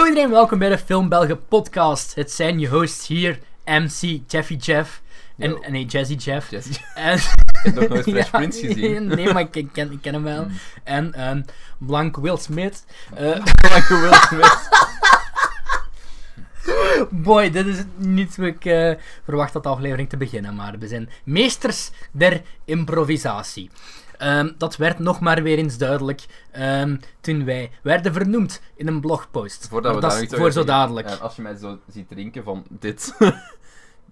Hallo iedereen, welkom bij de Film Belgen podcast. Het zijn je hosts hier, MC Jeffy Jeff. En, Yo. en nee, Jazzy Jeff. Jesse, ik En, heb nog nooit Fresh Ja, Prince gezien. Nee, maar ik, ik ken, ik ken hem wel. En ehm Blank Will Smith. Eh, Like Will Smith. boy, dit is niet hoe ik eh, verwacht had de aflevering te beginnen. Maar we zijn meesters der improvisatie. Ehm, dat werd nog maar weer eens duidelijk ehm, toen wij werden vernoemd in een blogpost. Voordat Maar dat is voor zo dadelijk. als je mij zo ziet drinken van dit.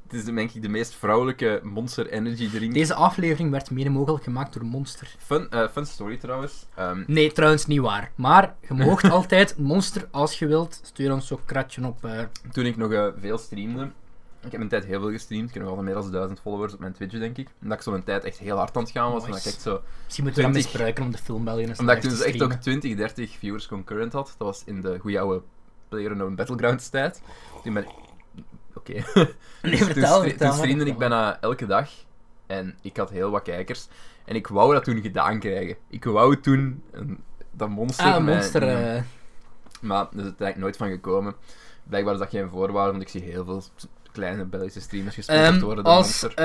Het is denk ik de meest vrouwelijke Monster Energy drink. Deze aflevering werd mede mogelijk gemaakt door Monster. Fun, eh, fun story trouwens. Ehm, Nee, trouwens niet waar. Maar je moogt altijd Monster als je wilt. Stuur ons zo'n kratje op. eh, toen ik nog eh, veel streamde. Ik heb een tijd heel veel gestreamd. Ik heb nog al meer dan 1000 followers op mijn Twitch, denk ik. Omdat ik zo een tijd echt heel hard aan het gaan was. En dat ik Nice. echt zo, Misschien moeten we dat 20. misbruiken om de film België eens omdat ik toen dus echt ook streamen. 20, 30 viewers concurrent had. Dat was in de goede oude PlayerUnknown Battlegrounds tijd. Toen ben ik... Oké. Nee, Dus vertel, toen, toen streamde ik bijna elke dag. En ik had heel wat kijkers. En ik wou dat toen gedaan krijgen. Ik wou toen een, dat monster... Ah, mij- Monster. eh, Maar er is uiteindelijk nooit van gekomen. Blijkbaar is dat geen voorwaarde, want ik zie heel veel kleine Belgische streamers gesponsord ehm, worden door als Monster. Moet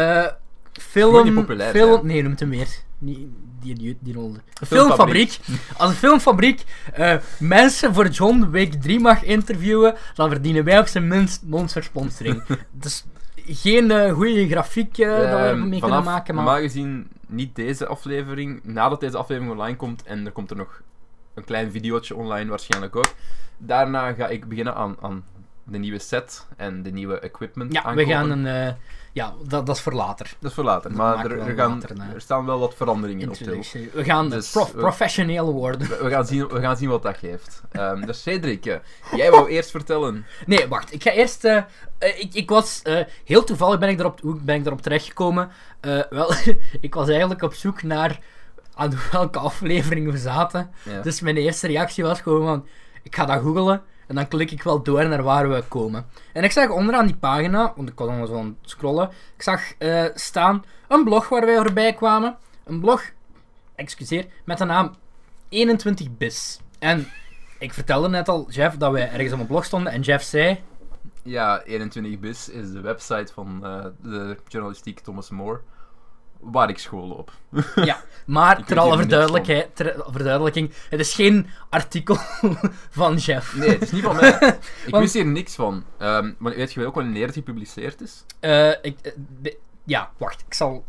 film. film nee, noem het hem weer. Die, die, die, die rolde. Filmfabriek. filmfabriek. Als een filmfabriek eh, mensen voor John week 3 mag interviewen, dan verdienen wij op zijn minst Monster sponsoring. dus geen eh, goede grafiek dat we Ehm, mee kunnen maken, maar. Gezien niet deze aflevering. Nadat deze aflevering online komt, en er komt er nog een klein videootje online waarschijnlijk ook. Daarna ga ik beginnen aan, aan de nieuwe set en de nieuwe equipment Ja, we gaan een. eh, ja, dat, dat is voor later. Dat is voor later, Dat maar er, er, gaan, later, hè. er staan wel wat veranderingen op til. We gaan Dus, prof- professioneel worden. We, we gaan zien, we gaan zien wat dat geeft. Ehm, dus Cedric, eh, jij wou eerst vertellen. Nee, wacht. Ik ga eerst. eh, eh, ik, ik was. eh, heel toevallig ben ik erop, hoe ben ik erop terechtgekomen. Eh, wel, ik was eigenlijk op zoek naar. aan welke aflevering we zaten. Ja. Dus mijn eerste reactie was gewoon van. Ik ga dat googelen. En dan klik ik wel door naar waar we komen. En ik zag onderaan die pagina, want ik was allemaal zo scrollen. Ik zag eh, staan een blog waar wij voorbij kwamen. Een blog, excuseer, met de naam 21bis. En ik vertelde net al, Jeff, dat wij ergens op een blog stonden. En Jeff zei. Ja, 21bis is de website van eh, de journalistiek Thomas More, waar ik school op. Ja, maar ter alle verduidelijkheid, ter verduidelijking, het is geen artikel van Jeff. Nee, het is niet van mij. Ik Want- wist hier niks van. Ehm, maar weet je wel ook wanneer het gepubliceerd is? Eh, ik, eh, de- ja, wacht, ik zal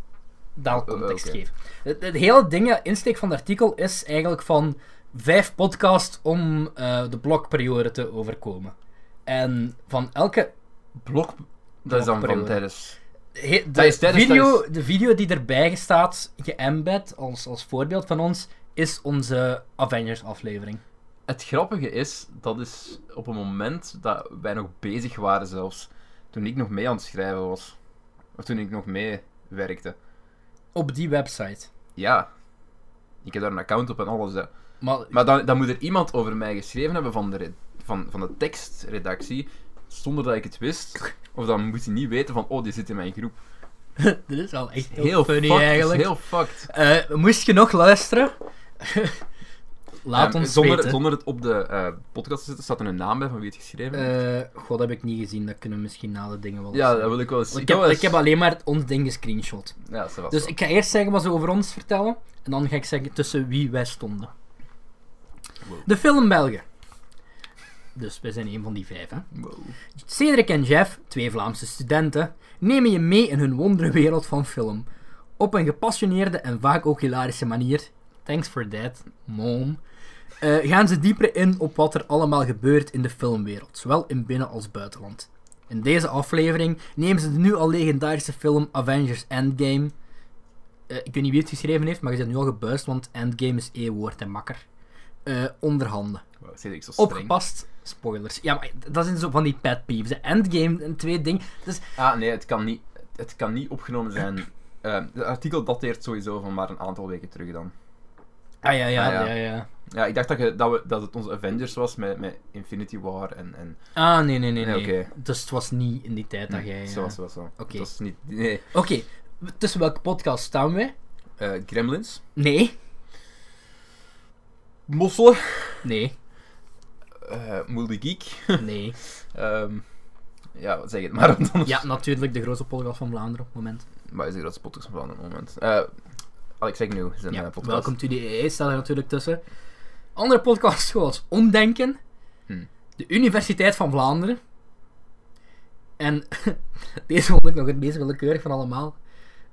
daar Oh, context geven. Het, het hele ding, de insteek van het artikel is eigenlijk van vijf podcasts om eh, de blokperiode te overkomen. En van elke. Blok... Dat is dan van tijdens... he- de, video, de video die erbij staat, geëmbed als, als voorbeeld van ons, is onze Avengers-aflevering. Het grappige is, dat is op een moment dat wij nog bezig waren zelfs. Toen ik nog mee aan het schrijven was. Of toen ik nog mee werkte. Op die website. Ja. Ik heb daar een account op en alles. Hè. Maar, Maar dan, dan moet er iemand over mij geschreven hebben van de, van, van de tekstredactie, zonder dat ik het wist. Of dan moet hij niet weten van, oh, die zit in mijn groep. dit is wel echt heel, Heel funny fucked, eigenlijk. heel fucked. Eh, moest je nog luisteren? Laat Ehm, ons zonder, weten. zonder het op de eh, podcast te zetten, staat er een naam bij van wie het geschreven heeft. Eh, God, dat heb ik niet gezien. Dat kunnen we misschien na de dingen wel ja, dat wil ik wel eens ik, heb, ik heb alleen maar ons ding gescreenshot. Ja, dat Dus ik ga eerst zeggen wat ze over ons vertellen. En dan ga ik zeggen tussen wie wij stonden. Wow. De film Belgen. Dus wij zijn een van die vijf, hè. Wow. Cedric en Jeff, twee Vlaamse studenten, nemen je mee in hun wonderwereld van film. Op een gepassioneerde en vaak ook hilarische manier. Thanks for that, mom. eh, gaan ze dieper in op wat er allemaal gebeurt in de filmwereld, zowel in binnen- als buitenland. In deze aflevering nemen ze de nu al legendarische film Avengers Endgame. eh, ik weet niet wie het geschreven heeft, maar je bent nu al gebuist, want Endgame is één woord en makker. Eh, onder handen. Wow, zit ik zo streng. Opgepast, spoilers. Ja, maar dat zijn zo van die pet peeves. hè. Endgame en twee dingen. Dus, Ah, nee, het kan niet, het kan niet opgenomen zijn. Eh, het artikel dateert sowieso van maar een aantal weken terug dan. ah ja, ja, Ah, ja. ja. ja, Ja, ik dacht dat, je, dat, we, dat het onze Avengers was met, met Infinity War en... en Ah, nee, nee, nee. nee. Oké. Dus het was niet in die tijd dat jij... Zo eh, was, zo was zo. Oké. Het was niet... Nee. Oké, tussen welke podcast staan wij? Eh, Gremlins. Nee. Mosselen. Nee. Moelde Geek. Nee. Ehm, ja, zeg het maar. anders- Ja, natuurlijk de grootste podcast van Vlaanderen op het moment. Maar is de grootste podcast van het moment. Eh Alex Agnew is een Ja, podcast. welkom to the EE staat er natuurlijk tussen. Andere podcasts zoals Omdenken, Hm. de Universiteit van Vlaanderen. En deze vond ik nog het meest willekeurig van allemaal.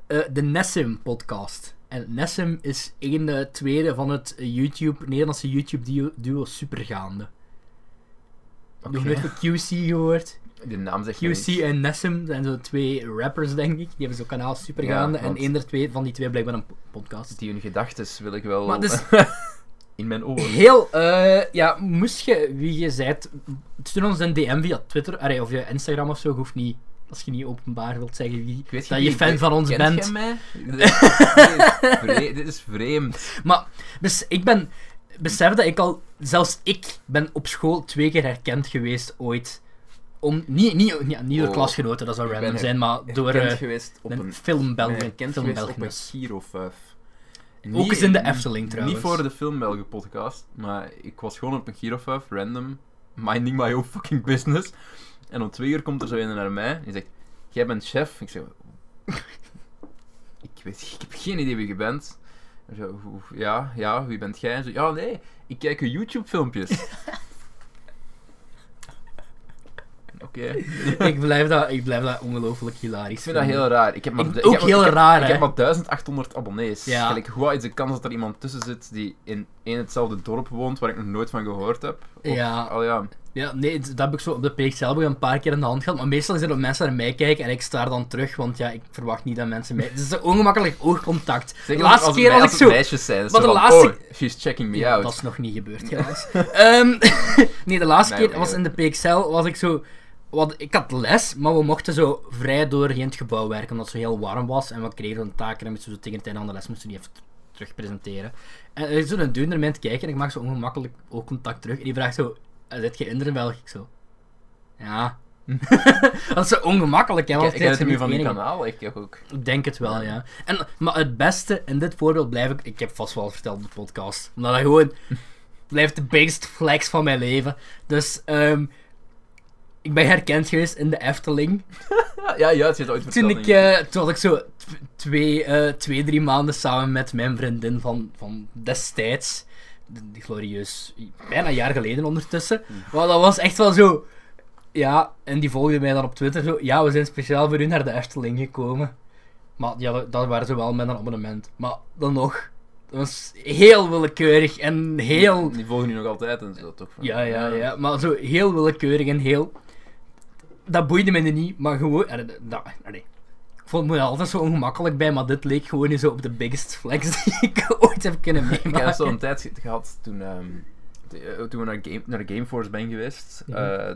Eh, de Nessim podcast. En Nessim is een eh, tweede van het YouTube, Nederlandse YouTube duo, duo Supergaande. Oké. Nog nooit van QC gehoord. De naam zegt QC en Nessim zijn zo twee rappers, denk ik. Die hebben zo'n kanaal Supergaande. Ja, en één der twee van die twee blijkbaar een po- podcast. Die hun gedachtes wil ik wel Maar dus- in mijn oren. Heel, eh, ja, moest je, wie je zijt, stuur ons een DM via Twitter, of via Instagram of zo, je hoeft niet, als je niet openbaar wilt zeggen wie, Ik weet dat niet, je fan ik- van ons bent. jij mij? Dit is, vre- dit is vreemd. Maar, dus ik ben, besef dat ik al, zelfs ik ben op school twee keer herkend geweest ooit. Om, niet, niet, niet, niet door Oh, klasgenoten, dat zou random zijn, maar door eh, geweest op een gekend geweest op een filmbelgenus. Girofuif. Ook eens in de Efteling trouwens. Niet voor de Filmbelgen podcast, maar ik was gewoon op een Girofuif, random, minding my own fucking business. En om twee uur komt er zo een naar mij en die zegt, jij bent chef? Ik zeg, ik weet ik heb geen idee wie je bent. En zo, "Hoe- ja, ja, wie bent jij? En zo, ja, nee, ik kijk je YouTube filmpjes. Oké. ik, blijf dat, ik blijf dat ongelooflijk hilarisch Ik vind dat heel raar. Ik heb maar, Ik- ik ook heb- heel ik heb- raar, Ik heb maar 1800 abonnees. Ja. Gelijk, hoe is de kans dat er iemand tussen zit die in één hetzelfde dorp woont waar ik nog nooit van gehoord heb? Of, Ja. Al ja. Ja, nee, dat heb ik zo op de page zelf een paar keer in de hand gehad. Maar meestal is het dat mensen naar mij kijken en ik sta dan terug, want ja, ik verwacht niet dat mensen mij... Het is zo ongemakkelijk oogcontact. De laatste als, keer als ik zo... meisjes zijn. Maar zo de van, laatste- Oh, she's checking me Ja, out. dat is nog niet gebeurd, helaas. Ehm, nee, de laatste Nee, keer was in de PXL, was ik zo... Wat, ik had les, maar we mochten zo vrij doorheen het gebouw werken, omdat het zo heel warm was. En we kregen een taak en moesten we zo tegen het einde van de les moesten die even terug presenteren. En er is zo'n duur naar mij aan het kijken en ik maak zo ongemakkelijk oogcontact terug. En die vraagt zo, "Eh, zit je in België? Ik zo... Ja. dat is zo ongemakkelijk, hè. Want ik het nu van die kanaal, ik heb ook. ik denk het wel, ja. En, maar het beste in dit voorbeeld blijf ik... Ik heb vast wel verteld op de podcast. Omdat dat gewoon... blijft de biggest flex van mijn leven. Dus, ehm ik ben herkend geweest in de Efteling. Ja, ja, het is ooit Toen ik, eh, toen had ik zo tw- twee, eh, twee, drie maanden samen met mijn vriendin van, van destijds. Glorieus, bijna een jaar geleden ondertussen. Maar dat was echt wel zo. Ja, en die volgde mij dan op Twitter zo. Ja, we zijn speciaal voor u naar de Efteling gekomen. Maar ja, dat- waren ze wel met een abonnement. Maar dan nog. Dat was heel willekeurig en heel. Die volgen nu nog altijd en zo, toch? van- Ja, ja, ja. Maar zo heel willekeurig en heel... Dat boeide me niet, maar gewoon... Ik vond me altijd zo ongemakkelijk bij, maar dit leek gewoon zo op de biggest flex die ik ooit heb kunnen Ik heb meemaken. zo'n tijd ge- gehad toen, de- eh, toen we naar, game, naar Gameforce ben geweest. Mhm. eh,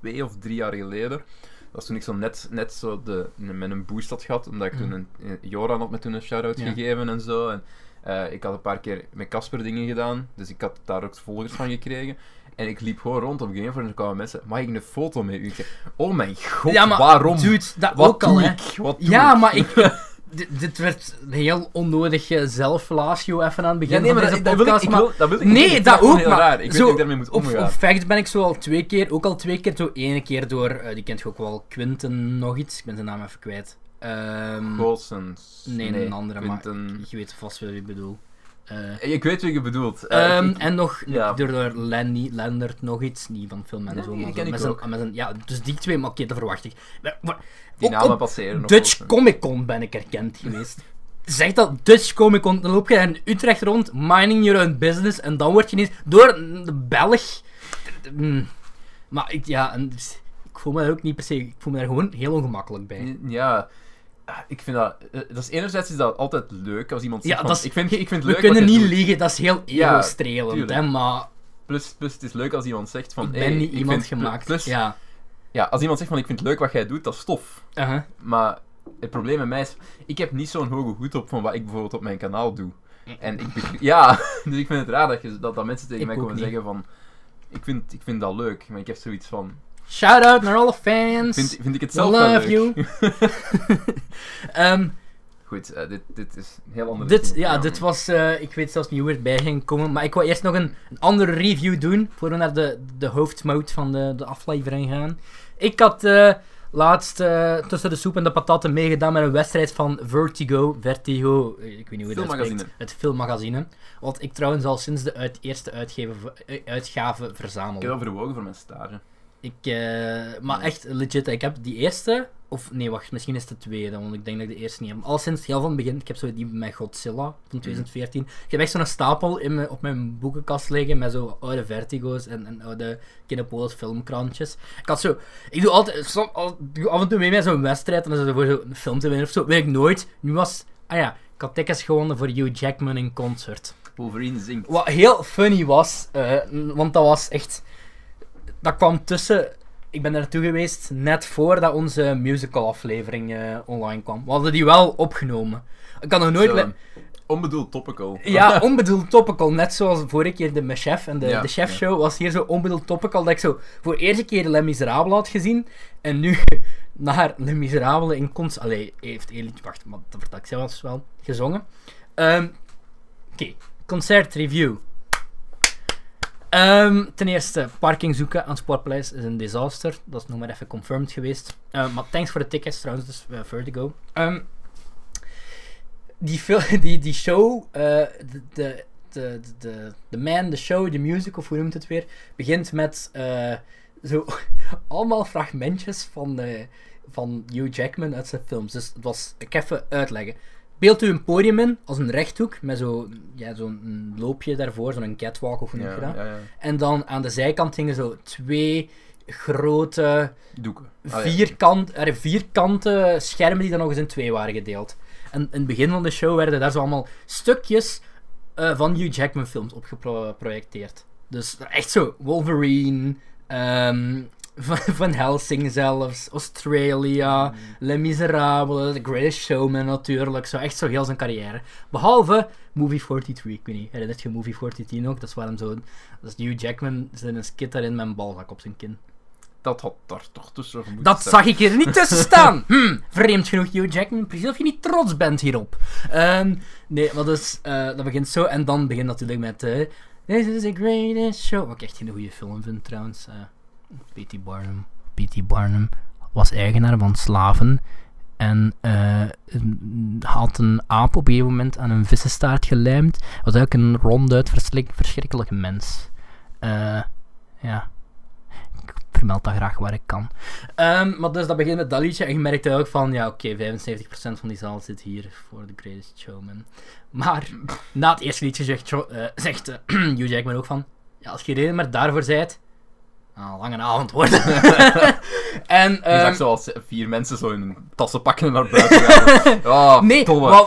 twee of drie jaar geleden. Dat was toen ik zo net, net zo de, met een boost had gehad. Omdat ik toen Mhm. een, Joran had me toen een shout-out Ja. gegeven en zo. En, eh, ik had een paar keer met Casper dingen gedaan. Dus ik had daar ook volgers van gekregen. En ik liep gewoon rond op Gameforce en er kwamen mensen. Mag ik een foto met u? Ik oh mijn god, Ja, maar waarom? Dude, dat Wat ook doe al, hè. Ja, ik? maar ik... dit, werd een heel onnodig eh, zelffellatio even aan het begin Ja, nee, van maar deze dat, dat wil ik, podcast, ik maar... wil, dat wil ik Nee, niet. Dat ook, maar raar. Ik weet hoe ik daarmee moet omgaan. op Facts ben ik zo al twee keer, ook al twee keer, zo ene keer door, eh, die kent je ook wel, Quinten nog iets, ik ben zijn naam even kwijt. Goossens. nee, een andere, Quinten. maar je weet vast wel wie ik bedoel. Eh, Ik weet wie je bedoelt. Eh, ehm, ik- en nog, ja. door, Lenny, Lendert nog iets, niet van film en Nee, zo, met zijn, met zijn, ja, dus die twee, maar oké, dat verwacht ik. Maar- maar- die namen op passeren. nog Dutch. Comic Con ben ik erkend geweest. Zeg dat Dutch Comic Con, dan loop je in Utrecht rond, minding your own business, en dan word je ineens door de Belg. Mm. Maar ik, ja, en, ik voel me daar ook niet per se, ik voel me daar gewoon heel ongemakkelijk bij. Ja, ik vind dat... eh, dat is enerzijds is dat altijd leuk als iemand zegt Ja, van, dat is- ik, vind, ik vind het We kunnen niet doet. liegen, dat is heel ego-strelend, hè, maar Plus, plus het is leuk als iemand zegt van... ik hey, ben niet ik iemand vind- gemaakt. Plus, ja. ja, als iemand zegt van, ik vind het leuk wat jij doet, dat is tof. Uh-huh. Maar het probleem met mij is, ik heb niet zo'n hoge hoed op van wat ik bijvoorbeeld op mijn kanaal doe. En ik ja, dus ik vind het raar dat, je, dat, dat mensen tegen Ik mij komen niet. zeggen van, ik vind, ik vind dat leuk, maar ik heb zoiets van, Shout out naar alle fans. vind, vind ik het zelf love leuk? you. Ehm, Goed, eh, dit, dit is een heel ander Dit, ja, dit was... eh, ik weet zelfs niet hoe het bij ging komen. Maar ik wil eerst nog een, een andere review doen. Voor we naar de, de hoofdmoot van de, de aflevering gaan. Ik had eh, laatst tussen de soep en de patatten meegedaan met een wedstrijd van Vertigo. Vertigo, ik weet niet hoe dat spreekt. Het filmmagazine. Wat ik trouwens al sinds de uit, eerste uitgave, uitgave verzamel. Ik heb overwogen voor mijn stage. Ik, eh, maar echt legit, ik heb die eerste, of nee, wacht, misschien is het de tweede, want ik denk dat ik de eerste niet heb. Al sinds heel van het begin, ik heb zo die met Godzilla van 2014. Ik heb echt zo'n stapel in mijn, op mijn boekenkast liggen met zo oude Vertigo's en, en oude Kinepolis filmkrantjes. Ik had zo, ik doe altijd, som- al- doe af en toe mee met zo'n wedstrijd en dan is het voor zo'n film te winnen of zo, weet ik nooit. Nu was, ah ja, ik had tickets gewonnen voor Hugh Jackman in concert. Wolverine zingt. Wat heel funny was, eh, want dat was echt. Dat kwam tussen. Ik ben naartoe geweest net voordat onze musical-aflevering eh, online kwam. We hadden die wel opgenomen. Ik had nog nooit. Zo, Onbedoeld topical. Ja, onbedoeld topical. Net zoals vorige keer de, chef en de, Ja, de chefshow was hier zo onbedoeld topical. Dat ik zo voor de eerste keer Les Miserables had gezien. En nu naar Les Miserables in concert. Allee, heeft liedje. Wacht, maar dat vertel ik zelfs wel. Gezongen. Ehm, Oké, concertreview. Ehm, ten eerste, parking zoeken aan Sportpaleis is een disaster. Dat is nog maar even confirmed geweest. Ehm, maar thanks voor de tickets trouwens, dus eh, Vertigo. Ehm, die, die, die show, eh, de, de, de, de, de man, de show, de music, of hoe noemt het weer, begint met eh, zo allemaal fragmentjes van, van Hugh Jackman uit zijn films. Dus het was, ik even uitleggen. Beeld u een podium in, als een rechthoek, met zo'n ja, zo'n loopje daarvoor, zo'n catwalk of hoe noem je dat? ja, ja. En dan aan de zijkant hingen zo twee grote Doeken. Ah, vierkant, er vierkante schermen die dan nog eens in twee waren gedeeld. En in het begin van de show werden daar zo allemaal stukjes eh, van Hugh Jackman films op geprojecteerd. Dus echt zo, Wolverine, ehm, van, Helsing zelfs, Australia, Les Miserables, The Greatest Showman natuurlijk, zo echt zo heel zijn carrière. Behalve Movie 43, ik weet niet, herinnert je Movie 43 ook? Dat is waarom zo, dat is Hugh Jackman, zit een skit daarin met een balzak op zijn kin. Dat had daar toch tussen moeten Dat zag ik er niet tussen staan. Hm, vreemd genoeg, Hugh Jackman. Precies of je niet trots bent hierop. Ehm, nee, maar dus, eh, dat begint zo. En dan begint natuurlijk met... eh, This is the greatest show. Wat ik echt geen goede film vind, trouwens. eh P.T. Barnum. P.T. Barnum was eigenaar van slaven. En eh, had een aap op een gegeven moment aan een vissenstaart gelijmd. Was eigenlijk een ronduit verschrik- verschrikkelijke mens. Eh, ja. Ik vermeld dat graag waar ik kan. Ehm, maar dus dat begint met dat liedje en je merkt ook van, ja oké, 75% van die zaal zit hier voor The Greatest Showman. Maar na het eerste liedje zegt, eh, Hugh Jackman ook van, ja als je reden maar daarvoor zijt, nou, lange avond worden. en, Je ehm, zag zoals vier mensen zo in hun tassen pakken en naar buiten gaan. Oh, nee,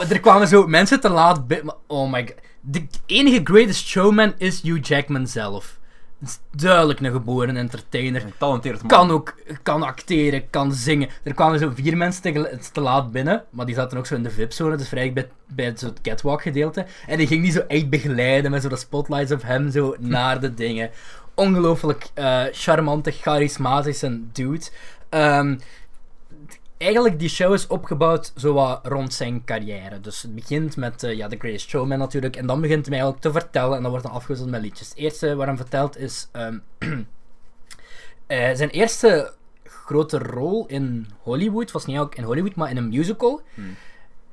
er kwamen zo mensen te laat Oh my god. De enige Greatest Showman is Hugh Jackman zelf. Het is duidelijk een geboren entertainer. Een Getalenteerd man. kan ook kan acteren, kan zingen. Er kwamen zo vier mensen te laat binnen, maar die zaten ook zo in de VIP-zone, dus vrij bij, bij het, zo het catwalk-gedeelte. En die ging die zo echt begeleiden met zo de spotlights op hem zo naar de dingen. Ongelooflijk eh, charmante, charismatische dude. Ehm, eigenlijk, die show is opgebouwd zo wat rond zijn carrière. Dus het begint met eh, ja, The Greatest Showman natuurlijk. En dan begint hij eigenlijk te vertellen. En dan wordt dan afgewisseld met liedjes. Het eerste waar hij vertelt is... ehm, eh, zijn eerste grote rol in Hollywood was niet ook in Hollywood, maar in een musical. Hmm.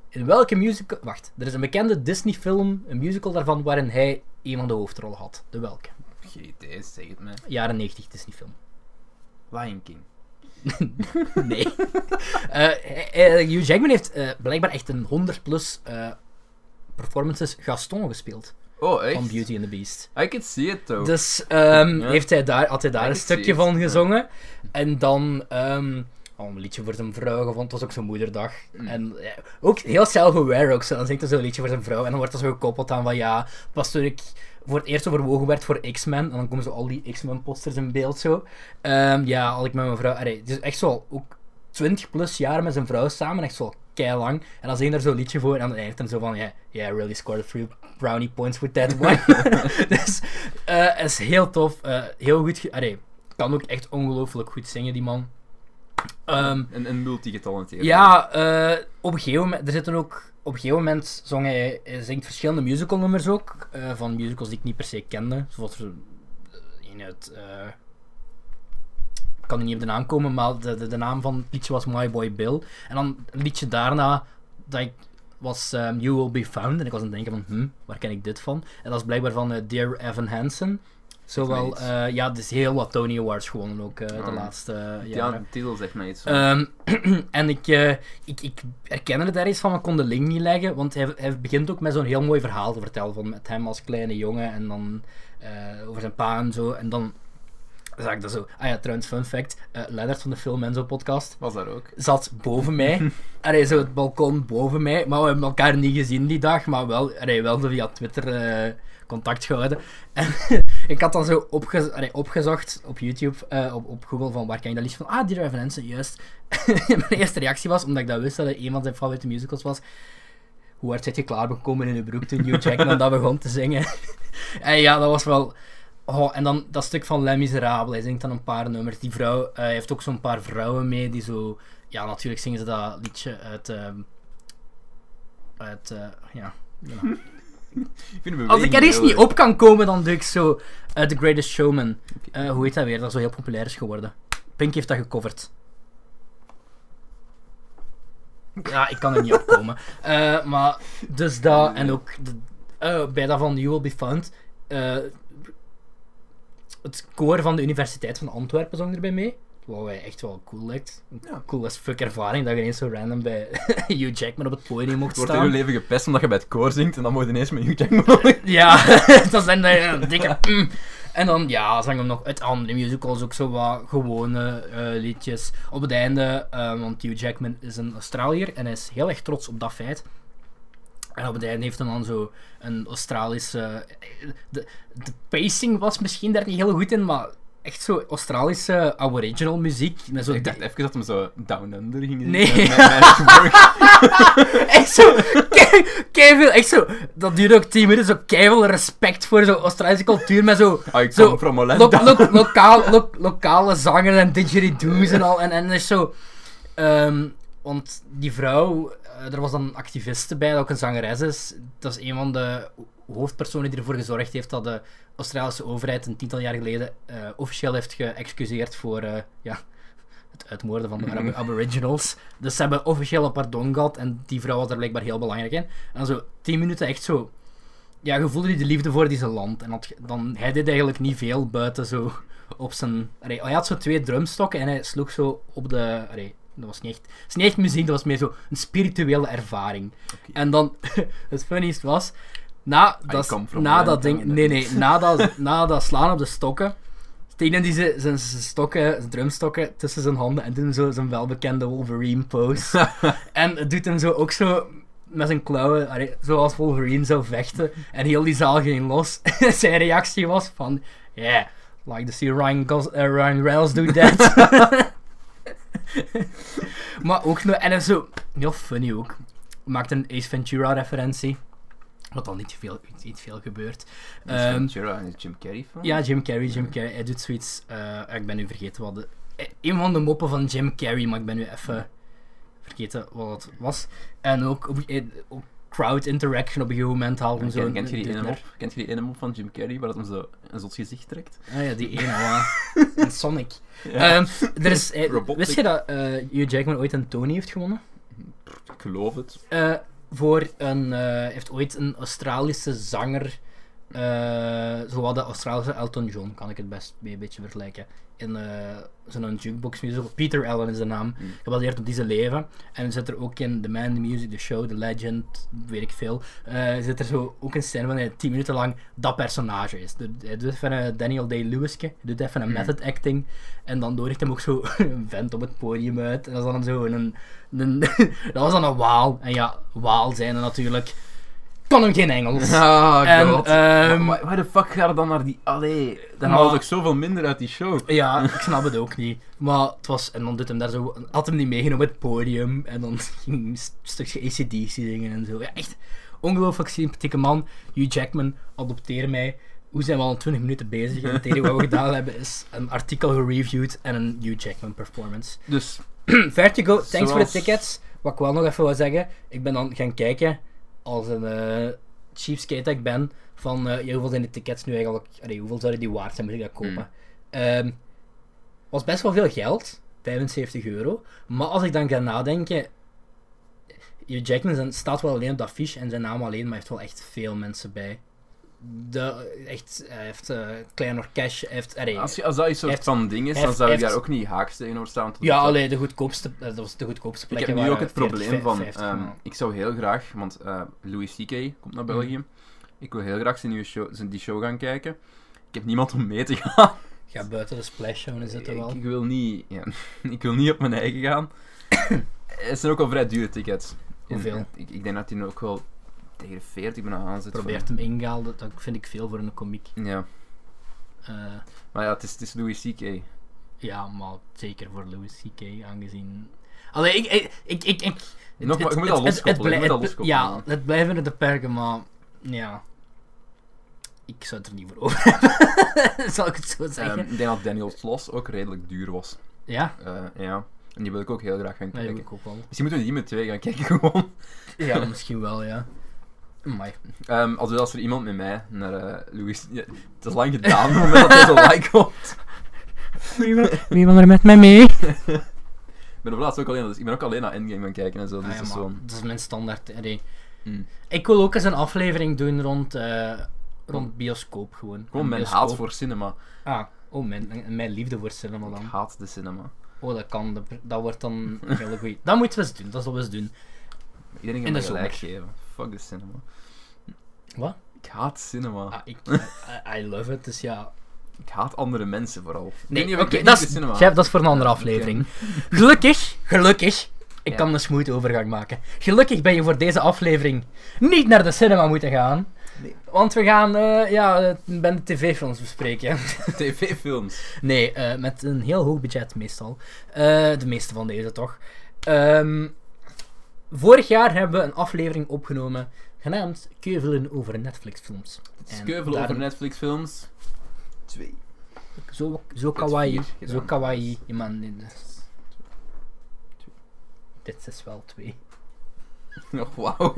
In welke musical... Wacht, er is een bekende Disney-film, een musical daarvan, waarin hij een van de hoofdrollen had. De welke? Idee, zeg het mij. Jaren 90 Disney-film. Lion King. Nee. Eh, Hugh Jackman heeft blijkbaar echt een 100 plus performances Gaston gespeeld. Oh, echt? Van Beauty and the Beast. I can see it, though. Dus ehm, heeft hij daar, had hij daar I een stukje van gezongen. En dan um, oh, een liedje voor zijn vrouw gevonden. Het was ook zijn moederdag. Mm. En ja, ook heel self-aware ook zo. Dan zingt hij zo'n liedje voor zijn vrouw. En dan wordt dat zo gekoppeld aan van ja, was toen ik voor het eerst overwogen werd voor X-Men. En dan komen zo al die X-Men posters in beeld zo. Ehm, ja, al ik met mijn vrouw... Allee, het is echt zo ook 20 plus jaar met zijn vrouw samen. Echt zo lang. En dan zingt er zo'n liedje voor. En dan eindigt hij zo van... Yeah, yeah, I really scored few brownie points with that one. dus eh, het is heel tof. eh, heel goed... Allee, kan ook echt ongelooflijk goed zingen, die man. Ehm, Een, een multigetalenteerd. ja, eh, op een gegeven moment, er zitten ook, op een gegeven moment zong hij, hij zingt verschillende musicalnummers ook, eh, van musicals die ik niet per se kende, zoals een uit, eh, ik kan er niet op de naam komen, maar de, de, de naam van het liedje was My Boy Bill. En dan een liedje daarna, dat ik, was ehm, You Will Be Found, en ik was aan het denken van, hm, waar ken ik dit van? En dat is blijkbaar van eh, Dear Evan Hansen. Zowel, eh, ja, dus heel wat Tony Awards gewonnen ook eh, de Ah. laatste eh, Ja, jaren. de titel zegt mij iets. Ehm, en ik, eh, ik, ik herkende er daar iets van, maar kon de link niet leggen. Want hij, hij begint ook met zo'n heel mooi verhaal te vertellen. Van met hem als kleine jongen en dan over zijn pa en zo. En dan zag ik dat zo. Ah ja, trouwens, fun fact. eh Leonard van de Film en Zo podcast Was daar ook. zat boven mij. Allee, zo het balkon boven mij. Maar we hebben elkaar niet gezien die dag. Maar wel, allee, wel via Twitter contact gehouden. En ik had dan zo opgezocht op YouTube, eh, op, op Google, van waar kan je dat liedje van? Ah, Dear Evan Hansen, juist. Mijn eerste reactie was, omdat ik dat wist dat het een van zijn favoriete musicals was. Hoe hard zit je klaargekomen in je broek toen Hugh Jackman dat begon te zingen? en ja, dat was wel... Oh, en dan dat stuk van Les Miserables, hij zingt dan een paar nummers. Die vrouw eh, heeft ook zo'n paar vrouwen mee die zo... Ja, natuurlijk zingen ze dat liedje uit... ehm, uit... eh, ja... ja. Ik Als ik er eens niet op kan komen, dan doe ik zo eh, The Greatest Showman. Eh, hoe heet dat weer? Dat zo heel populair is geworden. Pink heeft dat gecoverd. Ja, ik kan er niet op komen. Eh, maar dus dat, en ook de- bij dat van You Will Be Found. het koor van de Universiteit van Antwerpen zong erbij mee. Wat wij echt wel cool lijkt. Een Ja. cool as fuck ervaring dat je ineens zo random bij Hugh Jackman op het podium mocht Het wordt in je staan. leven gepest omdat je bij het koor zingt en dan moet je ineens met Hugh Jackman Ja, dat zijn de een dikke. mm. En dan, ja, zang hem nog uit andere musicals ook zo wat gewone eh, liedjes. Op het einde, eh, want Hugh Jackman is een Australiër en hij is heel erg trots op dat feit. En op het einde heeft hij dan zo een Australische. De, de pacing was misschien daar niet heel goed in, maar echt zo Australische Aboriginal muziek. Met zo Ik dacht even dat hem zo Down Under ging zingen. Nee. Echt zo, kei- keiveel, echt zo, dat duurde ook 10 minuten, zo keiveel respect voor zo Australische cultuur, met zo, Ah, ik Zo, kom from lo, Orlando. lo- lokaal, lo- lokale zangers en didgeridoos en al, en, en er is zo, ehm, want die vrouw, eh, er was dan een activiste bij, dat ook een zangeres is, dat is een van de hoofdpersonen die ervoor gezorgd heeft dat de Australische overheid een tiental jaar geleden eh, officieel heeft geëxcuseerd voor, eh, ja, het uitmoorden van de. Ab- aboriginals. Dus ze hebben officieel een pardon gehad en die vrouw was er blijkbaar heel belangrijk in. En dan zo tien minuten echt zo... Ja, je voelde die de liefde voor deze land. En dat, dan, hij deed eigenlijk niet veel buiten zo op zijn... Allee, hij had zo twee drumstokken en hij sloeg zo op de... Allee, dat was niet echt, dat is niet echt muziek, dat was meer zo een spirituele ervaring. En dan, het funniest was, na dat, come from na dat ding, nee nee, na dat, na dat slaan op de stokken, steken die zijn, stokken, zijn drumstokken tussen zijn handen en hem zo zijn welbekende Wolverine pose. en het doet hem zo ook zo met zijn klauwen, allee, zoals Wolverine zou vechten. En heel die zaal ging los. zijn reactie was van, yeah, like to see Ryan, Gos eh, Ryan Reynolds do that. maar ook nog, en dat zo, heel funny ook. Maakt een Ace Ventura referentie. Wat dan niet veel, niet veel gebeurt. En Jim Carrey van. ja, Jim Carrey, Jim Carrey. Hij doet zoiets. eh, ik ben nu vergeten wat de. eh, Een van de moppen van Jim Carrey, maar ik ben nu even vergeten wat het was. En ook, op, eh, ook crowd interaction op een gegeven moment hem zo. Kent je die ene mop? Kent je die ene mop van Jim Carrey waar dat hem zo een zot gezicht trekt? Ah ja, die ene, ja. En Sonic. Ja. Ehm, er is, eh, wist je dat eh, Hugh Jackman ooit een Tony heeft gewonnen? Ik geloof het. Voor een, eh, heeft ooit een Australische zanger, zowel de Australische Elton John, kan ik het best mee een beetje vergelijken, in eh, zo'n jukebox musical. Peter Allen is de naam, Mm. gebaseerd op deze leven. En er zit er ook in The Man, The Music, The Show, The Legend, weet ik veel. eh, zit er zo ook een scène van hij 10 minuten lang dat personage is. Hij doet even een Daniel Day-Lewiske, hij doet even een Mm. method acting. En dan nodigt hem ook zo een vent op het podium uit. En dat is dan zo een, een dat was dan een waal. En ja, waal zijn er natuurlijk. Kon hem geen Engels. Ah, En, god. ehm, Maar Waar de fuck gaat het dan naar die... Allee, dan Maar- haal je toch zoveel minder uit die show. Ja, ik snap het ook niet. Maar het was, en dan doet hem daar zo, had hem niet meegenomen op het podium. En dan ging hij een st- stukje ACDC zingen en zo. Ja, echt ongelooflijk sympathieke man. Hugh Jackman, adopteer mij. Hoe zijn we al 20 minuten bezig? En het enige wat we gedaan hebben is een artikel gereviewd en een Hugh Jackman performance. Dus, Vertigo, thanks voor de Zoals- tickets. wat ik wel nog even wil zeggen, ik ben dan gaan kijken als een eh cheapskate dat ik ben, van eh, ja, hoeveel zijn de tickets nu eigenlijk, allee, hoeveel zouden die waard zijn, moet ik dat kopen? Mm. Ehm, was best wel veel geld, 75 euro, maar als ik dan ga nadenken, Hugh Jackman staat wel alleen op dat affiche en zijn naam alleen, maar heeft wel echt veel mensen bij. De, echt, hij heeft eh Kleiner Cash, heeft... allee, Als, als dat een soort heeft- van ding is, dan zou ik daar ook niet haaks tegenover staan. ja, alleen de goedkoopste, eh, dat was de goedkoopste Ik plek. heb nu ook het probleem van, ehm, ik zou heel graag, want eh, Louis C.K. komt naar België. Ik wil heel graag zijn nieuwe show, zijn die show gaan kijken. Ik heb niemand om mee te gaan. Ga buiten de splash zone zitten wel. Ik, ik wil niet, ja, ik wil niet op mijn eigen gaan. Het zijn ook al vrij dure tickets. En Hoeveel? Ik, ik denk dat die nu ook wel tegen de 40 bijna aan zit. Probeert hem ingehaald, dat, vind ik veel voor een komiek. Ja, Eh, maar ja, het is, het is Louis C.K. ja, maar zeker voor Louis C.K. aangezien. Allee, ik. ik, ik, ik, ik Nog maar- je moet het- loskoppelen, het. Ja, het blijven de perken, maar. Ja. Ik zou het er niet voor over hebben. Zal ik het zo zeggen? Ehm, ik denk dat Daniel Sloss ook redelijk duur was. ja, Eh, ja, en die wil ik ook heel graag gaan kijken. ik ook wel. Misschien moeten we die met twee gaan kijken gewoon. Ja, misschien wel, ja. Amai. Ehm, als, als er iemand met mij naar eh, Louis... Ja, het is lang gedaan, op het moment dat hij zo like komt. Wie wil, er met mij mee? Ik ben op laatst ook alleen, dus ik ben ook alleen naar Endgame gaan kijken en zo. Dus Ah, ja, dat is zo... dat is mijn standaard. Hmm. Ik wil ook eens een aflevering doen rond, eh, rond bioscoop gewoon. Gewoon mijn bioscoop. haat voor cinema. Ah, oh, mijn, mijn liefde voor cinema Ik dan. haat de cinema. Oh, dat kan. Dat, dat wordt dan een hele goeie. Dat moeten we eens doen. Dat zullen we eens doen. Iedereen In gaat me de gelijk zomer. geven. Fuck de cinema. Wat? Ik haat cinema. Ah, ik, I, I love it, dus ja. Ik haat andere mensen vooral. Nee, weet dat, is, cinema. Chef, dat is voor een andere aflevering. Gelukkig, gelukkig, ik Ja. kan een smooth overgang maken. Gelukkig ben je voor deze aflevering niet naar de cinema moeten gaan. Nee. Want we gaan, eh ja, ben de tv-films bespreken. TV-films. Nee, eh, met een heel hoog budget meestal. Eh, de meeste van deze toch. Ehm, vorig jaar hebben we een aflevering opgenomen genaamd Keuvelen over Netflix-films. En Skeuvel daar- over Netflix-films. Twee. Zo, zo kawaii. Zo kawaii. Ja, man, is- Dit is wel twee. Oh, wauw.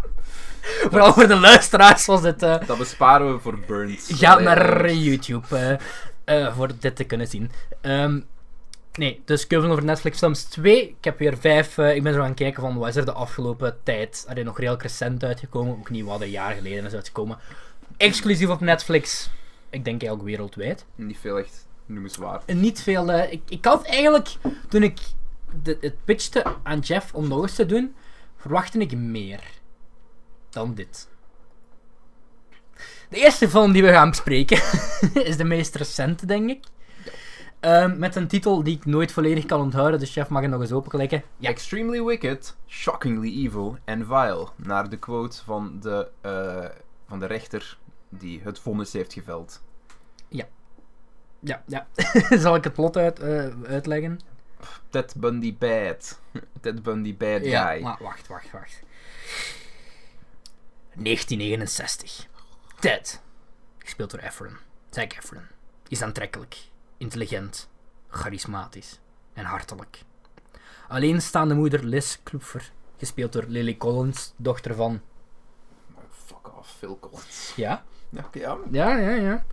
Vooral voor de luisteraars was dit... eh, Dat besparen we voor Burns. Ga naar YouTube eh, eh, voor dit te kunnen zien. Ehm, nee, dus Keuvelen over Netflix films 2. Ik heb weer vijf. eh, ik ben zo gaan kijken van wat is er de afgelopen tijd. Er is nog redelijk recent uitgekomen. Ook niet wat een jaar geleden is uitgekomen. Exclusief op Netflix. Ik denk eigenlijk wereldwijd. Niet veel echt noemenswaard. En niet veel. eh, ik, ik had eigenlijk, toen ik de, het pitchte aan Jeff om nog eens te doen, verwachtte ik meer dan dit. De eerste film die we gaan bespreken is de meest recente, denk ik. Ehm, met een titel die ik nooit volledig kan onthouden, dus Chef mag het nog eens openklikken. Ja, Extremely wicked, shockingly evil and vile. Naar de quote van de, eh, van de rechter die het vonnis heeft geveld. ja, ja. Zal ik het plot uit, eh, uitleggen? Ted Bundy bad. Ted Bundy bad Ja, guy. maar wacht, wacht, wacht. 1969. Ted, gespeeld door Efron, Zac Efron, is aantrekkelijk, intelligent, charismatisch en hartelijk. Alleenstaande moeder Liz Klupfer, gespeeld door Lily Collins, dochter van... Oh, fuck off, Phil Collins. Ja? Ja, ja. Ja, ja, ja.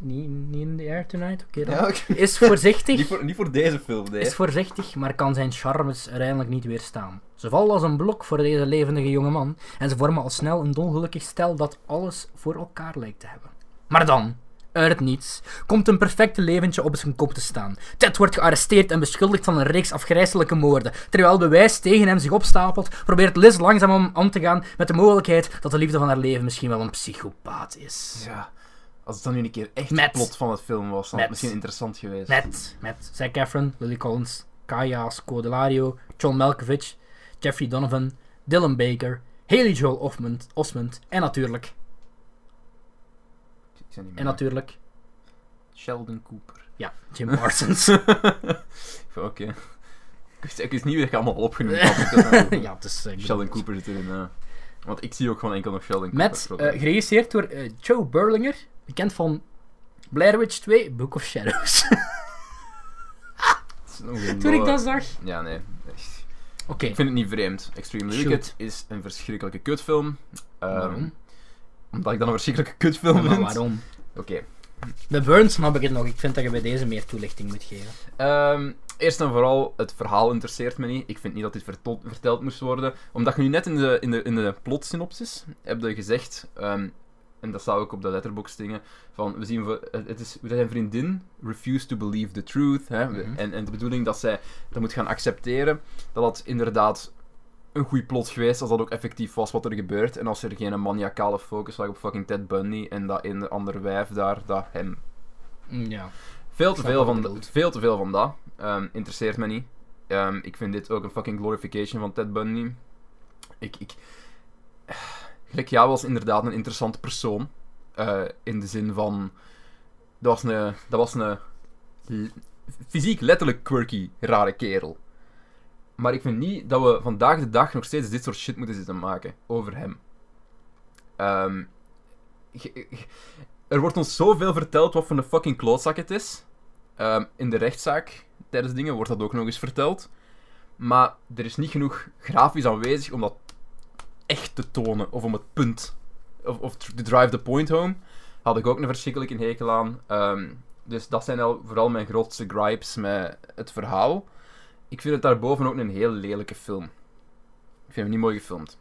Niet, niet in the air tonight, oké. Ja, oké. Is voorzichtig. Niet, voor, niet voor deze film, nee. Is voorzichtig, maar kan zijn charmes uiteindelijk niet weerstaan. Ze vallen als een blok voor deze levendige jonge man en ze vormen al snel een dolgelukkig stel dat alles voor elkaar lijkt te hebben. Maar dan, uit het niets, komt een perfecte leventje op zijn kop te staan. Ted wordt gearresteerd en beschuldigd van een reeks afgrijselijke moorden. Terwijl bewijs tegen hem zich opstapelt, probeert Liz langzaam om aan te gaan met de mogelijkheid dat de liefde van haar leven misschien wel een psychopaat is. Ja. Als het dan nu een keer echt Met- het plot van het film was, dan had het misschien interessant geweest. Met, met Zac Efron, Lily Collins, Kaya Scodelario, John Malkovich, Jeffrey Donovan, Dylan Baker, Haley Joel Osment, Osment en natuurlijk, En natuurlijk, Sheldon Cooper. ja, Jim Parsons. Oké. Ik ik wist niet wie ik allemaal opgenoemd had. Nou, ja, het is... eh, Sheldon Cooper zit erin. eh. Want ik zie ook gewoon enkel nog Sheldon Met, Cooper. eh, geregisseerd door eh, Joe Berlinger, bekend van Blair Witch 2, Book of Shadows. Het is nog een Toen ik dat zag. Ja, nee. echt. Oké, Ik vind het niet vreemd. Extremely Shoot. Wicked is een verschrikkelijke kutfilm. Ehm, waarom? Omdat ik dan een verschrikkelijke kutfilm Ja, maar vind. waarom? Oké. Bij Burns snap ik het nog. Ik vind dat je bij deze meer toelichting moet geven. Ehm, eerst en vooral, het verhaal interesseert me niet. Ik vind niet dat dit verteld, verteld moest worden. Omdat je nu net in de, in de, in de plotsynopsis hebt je gezegd, ehm, en dat staat ook op de letterbox dingen, van we zien, voor- het is, zijn vriendin refused to believe the truth. Hè, Mhm. en, en de bedoeling dat zij dat moet gaan accepteren, dat dat inderdaad een goede plot geweest als dat ook effectief was wat er gebeurt. En als er geen maniacale focus lag op fucking Ted Bundy en dat een ander wijf daar, dat hem Mm, Ja. veel te, veel van, veel te veel van dat. Ehm, interesseert me niet. Ehm, ik vind dit ook een fucking glorification van Ted Bundy. Ik, ik... Gelijk jou was inderdaad een interessante persoon. Eh, in de zin van... Dat was een... Dat was een... Fysiek letterlijk quirky, rare kerel. Maar ik vind niet dat we vandaag de dag nog steeds dit soort shit moeten zitten maken over hem. Ehm, er wordt ons zoveel verteld wat voor een fucking klootzak het is. Ehm, in de rechtszaak, tijdens dingen, wordt dat ook nog eens verteld. Maar er is niet genoeg grafisch aanwezig om dat echt te tonen. Of om het punt. Of, of to drive the point home. Had ik ook een verschrikkelijke hekel aan. Ehm, dus dat zijn al vooral mijn grootste gripes met het verhaal. Ik vind het daarboven ook een heel lelijke film. Ik vind hem niet mooi gefilmd.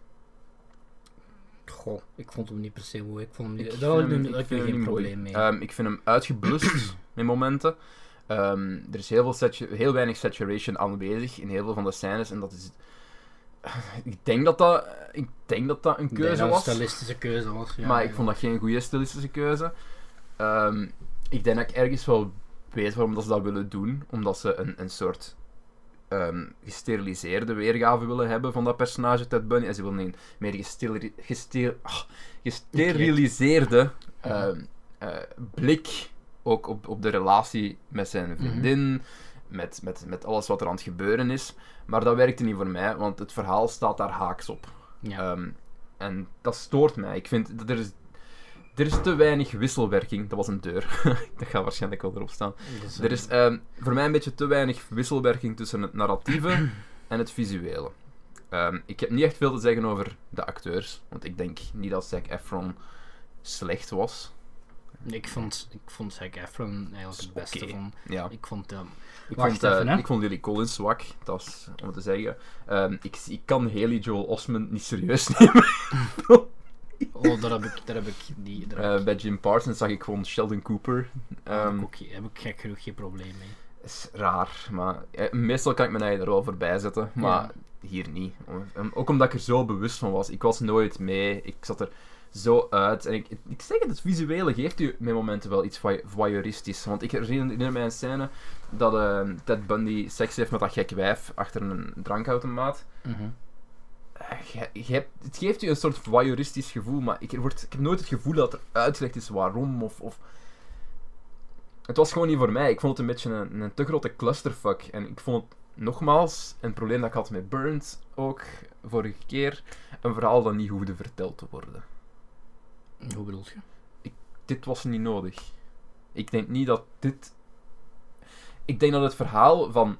Goh, ik vond hem niet per se mooi. Ik vond hem Ik niet... Daar had ik, hem- ik heb ik hem geen mooi. probleem mee. Ehm, ik vind hem uitgeblust met momenten. Ehm, er is heel, veel heel weinig saturation aanwezig in heel veel van de scènes. En dat is. Ik denk dat dat, ik denk dat, dat een Ik keuze dat was. een stylistische keuze was. Ja, maar ik vond dat geen goede stilistische keuze. Ehm, ik denk dat ik ergens wel weet waarom dat ze dat willen doen. Omdat ze een, een soort ehm, gesteriliseerde weergave willen hebben van dat personage Ted Bundy. En ze willen een meer ah, gesteriliseerde ehm, eh, blik ook op, op de relatie met zijn vriendin. Met, met, met alles wat er aan het gebeuren is. Maar dat werkte niet voor mij, want het verhaal staat daar haaks op. Ja. Ehm, en dat stoort mij. Ik vind dat er is, er is te weinig wisselwerking. Dat was een deur. dat gaat waarschijnlijk wel erop staan. Is, Er is ehm, voor mij een beetje te weinig wisselwerking tussen het narratieve en het visuele. Ehm, ik heb niet echt veel te zeggen over de acteurs, want ik denk niet dat Zac Efron slecht was. Ik vond, ik vond Zac Efron eigenlijk het beste van... Ja, Ik vond hem... ik, vond, eh, even, ik vond Lily Collins zwak, dat is om te zeggen. Ik, ik kan Haley Joel Osment niet serieus nemen. Oh, daar heb ik, daar heb ik die... Daar heb Eh, ik, bij Jim Parsons zag ik gewoon Sheldon Cooper. daar heb Ehm, ik heb ik gek genoeg geen probleem mee. is raar, maar eh, meestal kan ik mijn eigen er wel voorbij zetten, maar Ja. hier niet. Ook omdat ik er zo bewust van was. Ik was nooit mee, ik zat er zo uit. En ik, ik zeg het, het visuele geeft u met momenten wel iets voy- voyeuristisch. Want ik herinner mij een scène dat eh, Ted Bundy seks heeft met dat gek wijf achter een drankautomaat. Mhm. Eh, je- je hebt- het geeft u een soort voyeuristisch gevoel, maar ik, ik heb nooit het gevoel dat er uitgelegd is waarom of, of... Het was gewoon niet voor mij. Ik vond het een beetje een, een te grote clusterfuck. En ik vond het nogmaals, een probleem dat ik had met Burns ook vorige keer, een verhaal dat niet hoefde verteld te worden. Hoe bedoel je? Dit was niet nodig. Ik denk niet dat dit... Ik denk dat het verhaal van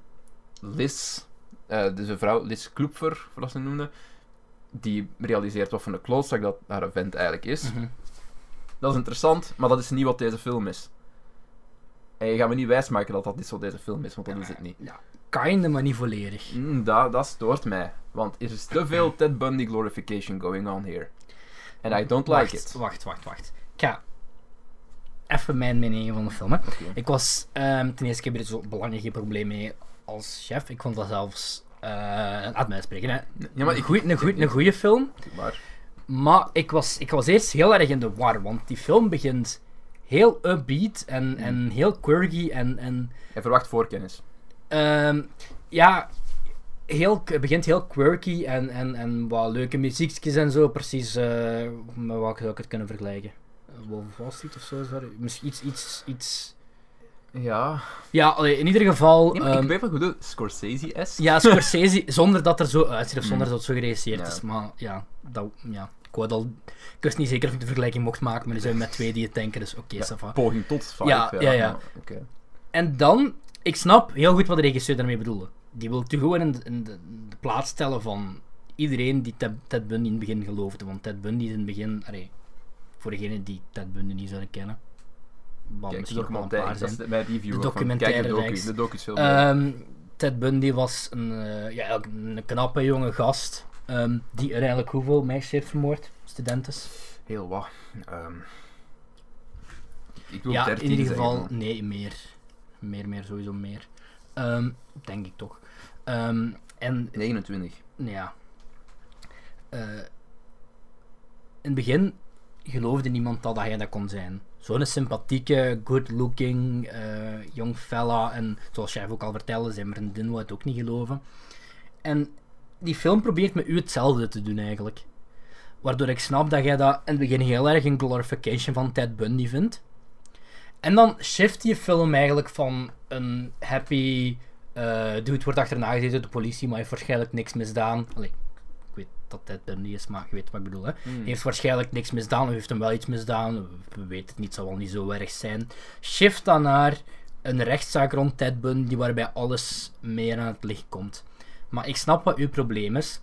Liz, eh dus een vrouw, Liz Klupfer, zoals ze noemde, die realiseert wat voor een klootzak dat haar vent eigenlijk is. Mhm. Dat is interessant, maar dat is niet wat deze film is. En je gaat me niet wijsmaken dat dat niet zo deze film is, want dat is het niet. Ja, kinda, maar niet volledig. Mm, dat, dat stoort mij. Want er is te veel Ted Bundy glorification going on here. And I don't like it. Wacht, wacht, wacht. Ik ga even mijn mening van de film. Hè. Ik was ehm, ten eerste, ik heb er zo belangrijk geen probleem mee als chef. Ik vond dat zelfs, eh laat mij spreken, hè. Ja, maar een, ik... goeie, een, een goede film. Maar, Maar ik was, ik was eerst heel erg in de war, want die film begint heel upbeat en, en heel quirky en, en hij verwacht voorkennis. ehm, ja, heel, het begint heel quirky en, en, en wat leuke muziekjes en zo, precies eh, met wat zou ik het kunnen vergelijken? Eh, Wolf of Wall Street of zo? dat- Misschien iets, iets, iets... Ja. Ja, allee, in ieder geval... Nee, maar ehm, ik weet wel goed, Scorsese-esque. Ja, Scorsese, zonder dat er zo uitziet of Mm. zonder dat het zo geregisseerd Ja. is. Maar ja, dat, ja, ik wou al... Ik wist niet zeker of ik de vergelijking mocht maken, maar nu zijn we met twee die het denken, dus oké, ça va. Poging tot vibe. Ja, ja, ja. En dan, ik snap heel goed wat de regisseur daarmee bedoelde. die wil je gewoon in, de, in de, de plaats stellen van iedereen die Ted, Ted Bundy in het begin geloofde. Want Ted Bundy is in het begin, allee, voor degenen die Ted Bundy niet zouden kennen, wat Kijk, misschien wel een paar dat zijn. is mijn review. De ook van, documentaire Kijk, de docu. Ehm, Ted Bundy was een, eh, ja, eigenlijk een knappe jonge gast ehm, die uiteindelijk hoeveel meisjes heeft vermoord? Studentes? Heel wat. Ehm, ik wil Ja, 13 in ieder geval, nee, meer. Meer, meer, sowieso meer. Denk ik toch. En 29. ja. Eh, in het begin geloofde niemand dat hij dat kon zijn. Zo'n sympathieke, good-looking, eh jong fella. En zoals jij ook al vertelde, zijn vriendin wou het ook niet geloven. En die film probeert met u hetzelfde te doen eigenlijk. Waardoor ik snap dat jij dat in het begin heel erg een glorification van Ted Bundy vindt. En dan shift die film eigenlijk van een happy eh dude wordt achterna gezeten door de politie, maar heeft waarschijnlijk niks misdaan. Allee, dat Ted Bundy is, maar je weet wat ik bedoel. Hè? Hmm. Heeft waarschijnlijk niks misdaan, of heeft hem wel iets misdaan. We weten het niet, zal wel niet zo erg zijn. Shift dan naar een rechtszaak rond Ted Bundy, waarbij alles meer aan het licht komt. Maar ik snap wat uw probleem is.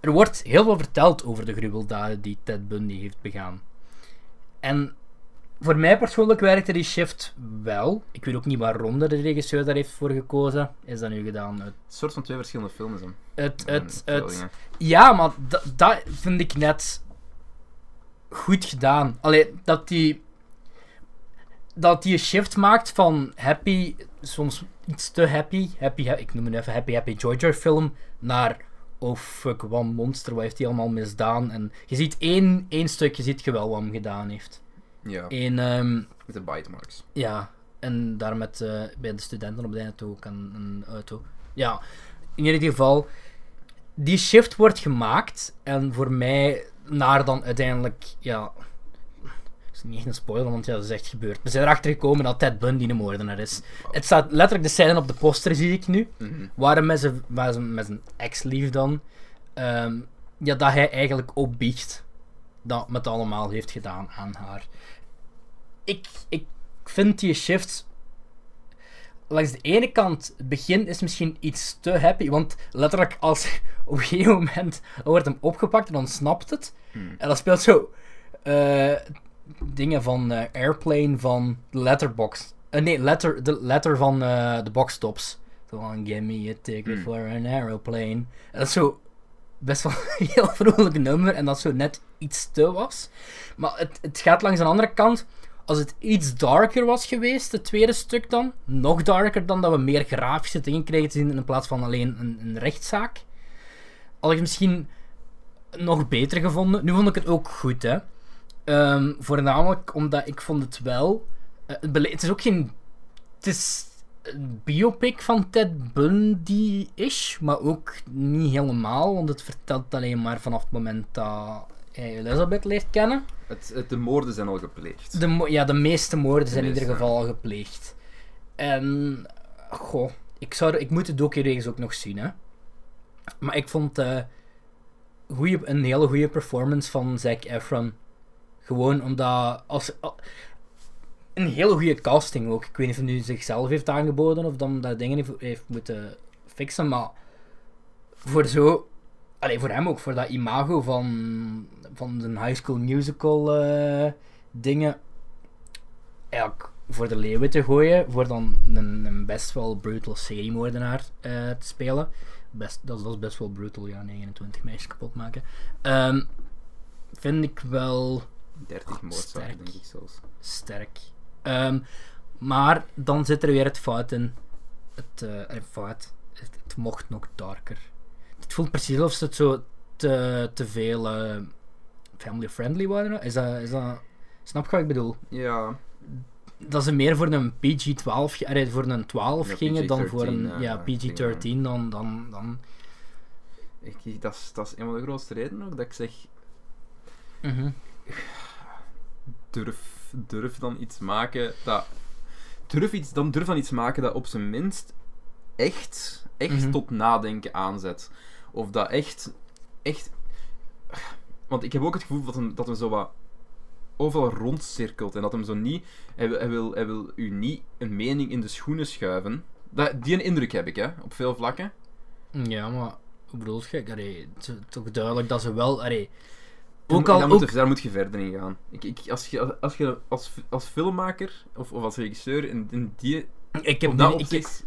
Er wordt heel veel verteld over de gruweldaden die Ted Bundy heeft begaan. En voor mij persoonlijk werkte die shift wel. Ik weet ook niet waarom de regisseur daar heeft voor gekozen. Is dat nu gedaan Een soort van twee verschillende films. Hè. het, het, ja, maar da- dat vind ik net goed gedaan. Allee, dat die dat die een shift maakt van happy, soms iets te happy, happy, ha- ik noem het even happy happy joy joy film, naar oh fuck, wat monster, wat heeft hij allemaal misdaan? En je ziet één, één stukje, ziet je wel wat hem gedaan heeft. Ja, ehm, met de bite marks. ja, en daar met eh, bij de studenten op het einde ook een, een auto. Ja, in ieder geval, die shift wordt gemaakt en voor mij naar dan uiteindelijk, ja, is niet echt een spoiler, want ja, dat is echt gebeurd. We zijn erachter gekomen dat Ted Bundy de moordenaar is. Het staat letterlijk de scène op de poster, zie ik nu, Mhm. waar hij met zijn, met zijn, met zijn ex-lief dan, ehm, ja, dat hij eigenlijk opbiecht dat met allemaal heeft gedaan aan haar. Ik, ik vind die shift langs de ene kant, het begin is misschien iets te happy, want letterlijk als op een gegeven moment wordt hem opgepakt en ontsnapt het, Hmm. en dan speelt zo eh, dingen van eh, Airplane van Letterbox. Eh, nee, letter, de letter van de box tops. Zo van, give me a ticket Hmm. for an aeroplane. En dat is zo best wel een heel vrolijk nummer en dat zo net iets te was. Maar het, het gaat langs de andere kant. Als het iets darker was geweest, het tweede stuk dan, nog darker dan dat we meer grafische dingen kregen te zien in plaats van alleen een, een rechtszaak, had ik misschien nog beter gevonden. Nu vond ik het ook goed, hè. Ehm, voornamelijk omdat ik vond het wel... eh, het, het is ook geen... Het is een biopic van Ted Bundy-ish, maar ook niet helemaal, want het vertelt alleen maar vanaf het moment dat Elizabeth leert kennen. Het, het, de moorden zijn al gepleegd. De, ja, de meeste moorden De zijn in ieder geval al gepleegd. En, goh, ik, zou, ik moet de docu-reeks ook nog zien, hè. Maar ik vond eh, goeie, een hele goede performance van Zac Efron. Gewoon omdat, als, al- een hele goede casting ook. Ik weet niet of hij nu zichzelf heeft aangeboden of dan dat dingen heeft, heeft moeten fixen, maar voor zo, allee, voor hem ook, voor dat imago van, van de High School Musical eh, dingen, eigenlijk voor de leeuwen te gooien, voor dan een, een best wel brutal seriemoordenaar eh te spelen. Best, dat, is, dat is best wel brutal, ja, 29 meisjes kapot maken. Ehm, vind ik wel 30 moordzaken, sterk. denk ik zelfs. sterk. Ehm, maar dan zit er weer het fout in. Het, eh, fout. Het, het mocht nog darker. Het voelt precies alsof ze het zo te, te veel family friendly waren. Is dat, is dat, snap je wat ik bedoel? Ja, Dat ze meer voor een PG-12, ge- eh, voor een 12 Ja, gingen dan voor een PG-13, ja, ja, PG-13. Dan, dan, dan, ik, dat, is, dat is een van de grootste redenen ook dat ik zeg, Mhm. durf, durf dan iets maken dat... Durf, iets, dan durf dan iets maken dat op zijn minst echt, echt Mhm. tot nadenken aanzet. Of dat echt, echt... Want ik heb ook het gevoel dat hem, dat hem zo wat overal rondcirkelt. En dat hem zo niet... Hij wil, hij, wil, hij wil u niet een mening in de schoenen schuiven. Dat, die een indruk heb ik, hè, op veel vlakken. Ja, maar hoe bedoel je? Allee, het is toch duidelijk dat ze wel... Allee, Ook ook al... daar, Ook, moet, daar moet je verder in gaan. Ik, ik, als je, als, je als, als filmmaker of, of als regisseur in, in die, ik heb op dat. Ik,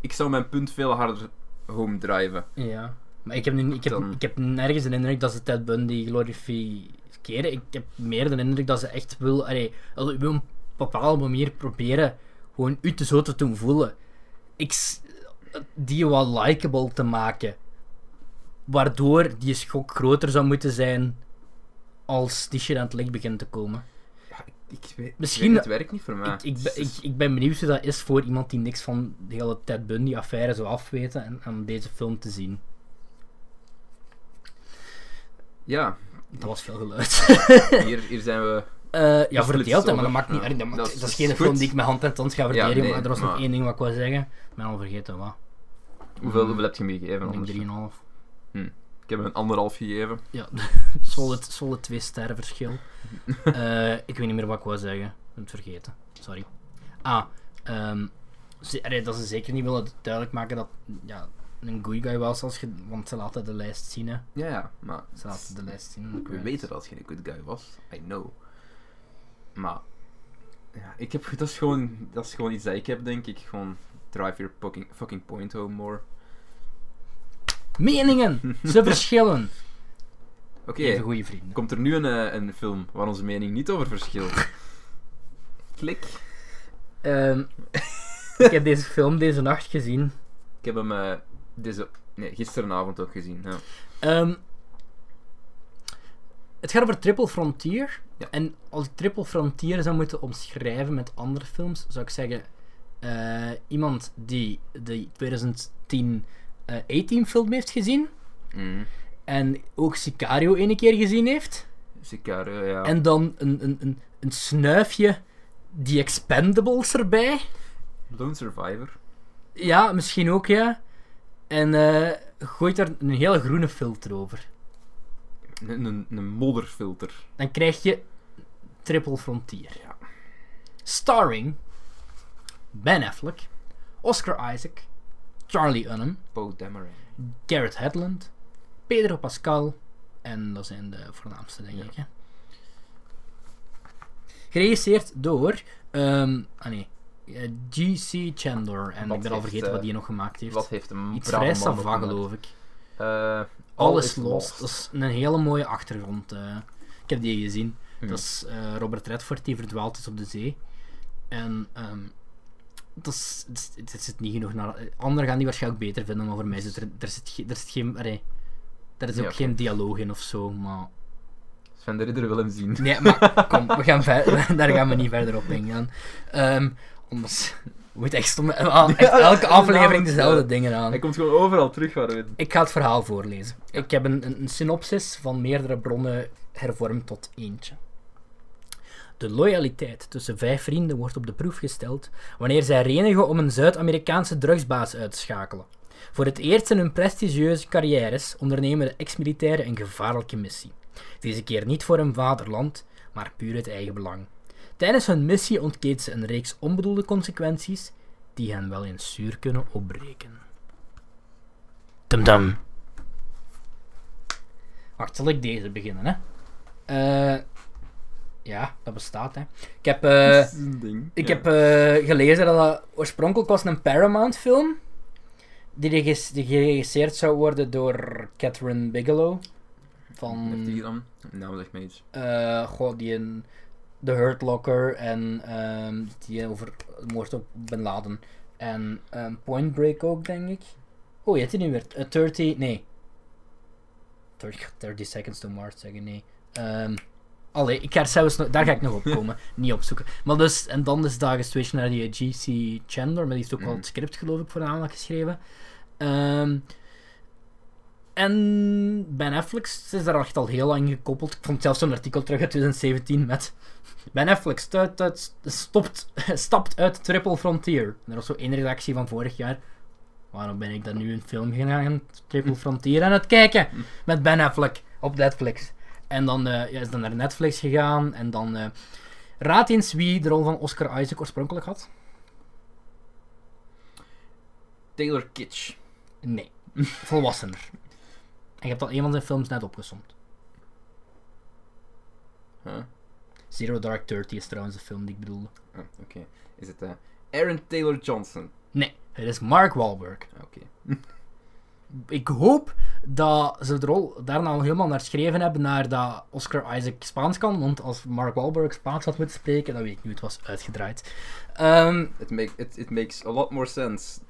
ik zou mijn punt veel harder home driven. ja, maar ik heb, nu, ik, heb, Dan- ik heb nergens de indruk dat ze Ted Bundy glorificeren. Ik heb meer de indruk dat ze echt wil... Allee, op een bepaalde manier proberen gewoon u te zo te doen voelen. Ik, die wat likable te maken. Waardoor die schok groter zou moeten zijn als die shit aan het licht begint te komen. Ja, ik, weet, Misschien- ik weet, het werkt niet voor mij. Ik, ik, ben, ik, ik ben benieuwd hoe dat is voor iemand die niks van de hele Ted Bundy-affaire zou afweten en aan deze film te zien. Ja, Dat was veel geluid. hier, hier zijn we... Eh, ja, voor het maar dat maakt niet Ja. uit. Dat, is- geen film die ik met hand en tand ga verdedigen, nee, maar er was nog maar- één ding wat ik wou zeggen. Ik ben al vergeten wat. Hoeveel, heb je me gegeven? Ik denk anders? 3,5. Ik heb een anderhalf gegeven. Ja, solid, solid twee sterren verschil. Eh, ik weet niet meer wat ik wou zeggen. Ik ben het vergeten. Sorry. Ah, ze- allee, dat ze zeker niet willen duidelijk maken dat ja, een good guy was, als je, want ze laten de lijst zien. Hè. Ja, ja, maar Ze laten de lijst zien. we weten dat je een good guy was. I know. Maar... Ja, ik heb, dat, is gewoon, dat is gewoon iets dat ik heb, denk ik. Gewoon drive your fucking, fucking point home more. Meningen! Ze verschillen. Oké, goede vrienden. komt er nu een, eh, een film waar onze mening niet over verschilt? Klik. Ehm, ik heb deze film deze nacht gezien. Ik heb hem eh, deze, nee, gisteravond ook gezien. Ja. Ehm, het gaat over Triple Frontier. Ja. En als ik Triple Frontier zou moeten omschrijven met andere films, zou ik zeggen: eh, iemand die de 2010 eh, A-Team-film heeft gezien. Mm. En ook Sicario ene keer gezien heeft. Sicario, ja. En dan een, een, een, een snuifje The Expendables erbij. Lone Survivor. Ja, misschien ook, ja. En eh, gooit daar een hele groene filter over. Een, een, een modderfilter. Dan krijg je Triple Frontier. Ja. Starring Ben Affleck, Oscar Isaac, Charlie Hunnam, Poe Dameron. Garrett Hedlund, Pedro Pascal en dat zijn de voornaamste, denk Ja. ik. Hè. Geregisseerd door ehm, ah nee, G.C. Chandler. En Wat ik ben al vergeten eh, wat die nog gemaakt heeft. Wat heeft een Iets vrij man nog sava, gemaakt? geloof ik. Eh, Alles is Lost. Dat is een hele mooie achtergrond. eh. ik heb die gezien. Mhm. Dat is eh, Robert Redford die verdwaald is op de zee. En ehm dat is, het, zit niet genoeg naar. Anderen gaan die waarschijnlijk beter vinden, maar voor mij zit er, er, zit, er zit geen. allee, er is ook Ja, oké. geen dialoog in of zo. Maar, Sven de Ridder wil hem zien. nee, maar kom, we gaan ver- daar gaan we niet verder op ingaan. Ehm anders. We moeten echt, stom- ah, echt elke aflevering dezelfde dingen aan. Hij komt gewoon overal terug waar we... Ik ga het verhaal voorlezen. Ik heb een, een, een synopsis van meerdere bronnen hervormd tot eentje. De loyaliteit tussen vijf vrienden wordt op de proef gesteld wanneer zij renigen om een Zuid-Amerikaanse drugsbaas uit te schakelen. Voor het eerst in hun prestigieuze carrières ondernemen de ex-militairen een gevaarlijke missie. Deze keer niet voor hun vaderland, maar puur het eigen belang. Tijdens hun missie ontkeet ze een reeks onbedoelde consequenties die hen wel eens zuur kunnen opbreken. Tum-tum. Wacht, zal ik deze beginnen, hè? Eh, ja, dat bestaat, hè. Ik heb, eh, Dat een ding. ik Ja. heb eh, gelezen dat dat oorspronkelijk was een Paramount-film. Die, regis- die geregisseerd zou worden door Catherine Bigelow. Van, Heeft die dan? Nou, zeg maar iets. eh, goh, die in The Hurt Locker en ehm, die over de moord op Bin Laden. En ehm, Point Break ook, denk ik. Oh, je hebt die nu weer. Eh, 30, nee. 30, 30 Seconds to Mars zeggen, nee. Ehm allee, ik ga er zelfs nog, daar ga ik nog op komen. Niet opzoeken. Maar dus, en dan is daar geswitcht naar die G.C. Chandler, maar die heeft ook wel Mhm. het script, geloof ik, voornamelijk geschreven. En Ben Affleck is daar echt al heel lang gekoppeld. Ik vond zelfs zo'n artikel terug uit 2017 met Ben Affleck stuit uit, stopt, stapt uit Triple Frontier. En er was zo één redactie van vorig jaar. Waarom ben ik dan nu een film gegaan, Triple Frontier, aan het kijken? Met Ben Affleck op Netflix. En dan eh, ja, is dan naar Netflix gegaan. En dan eh, raad eens wie de rol van Oscar Isaac oorspronkelijk had. Taylor Kitsch. Nee. Volwassener. En je hebt al een van zijn films net opgesomd. Huh? Zero Dark Thirty is trouwens de film die ik bedoelde. Ah, Oké. Is het eh, Aaron Taylor Johnson? Nee, het is Mark Wahlberg. Ah, Oké. Ik hoop dat ze de rol daarna al helemaal naar geschreven hebben, naar dat Oscar Isaac Spaans kan. Want als Mark Wahlberg Spaans had moeten spreken, dan weet ik nu, het was uitgedraaid. Ehm, It, make, it, it makes a lot more sense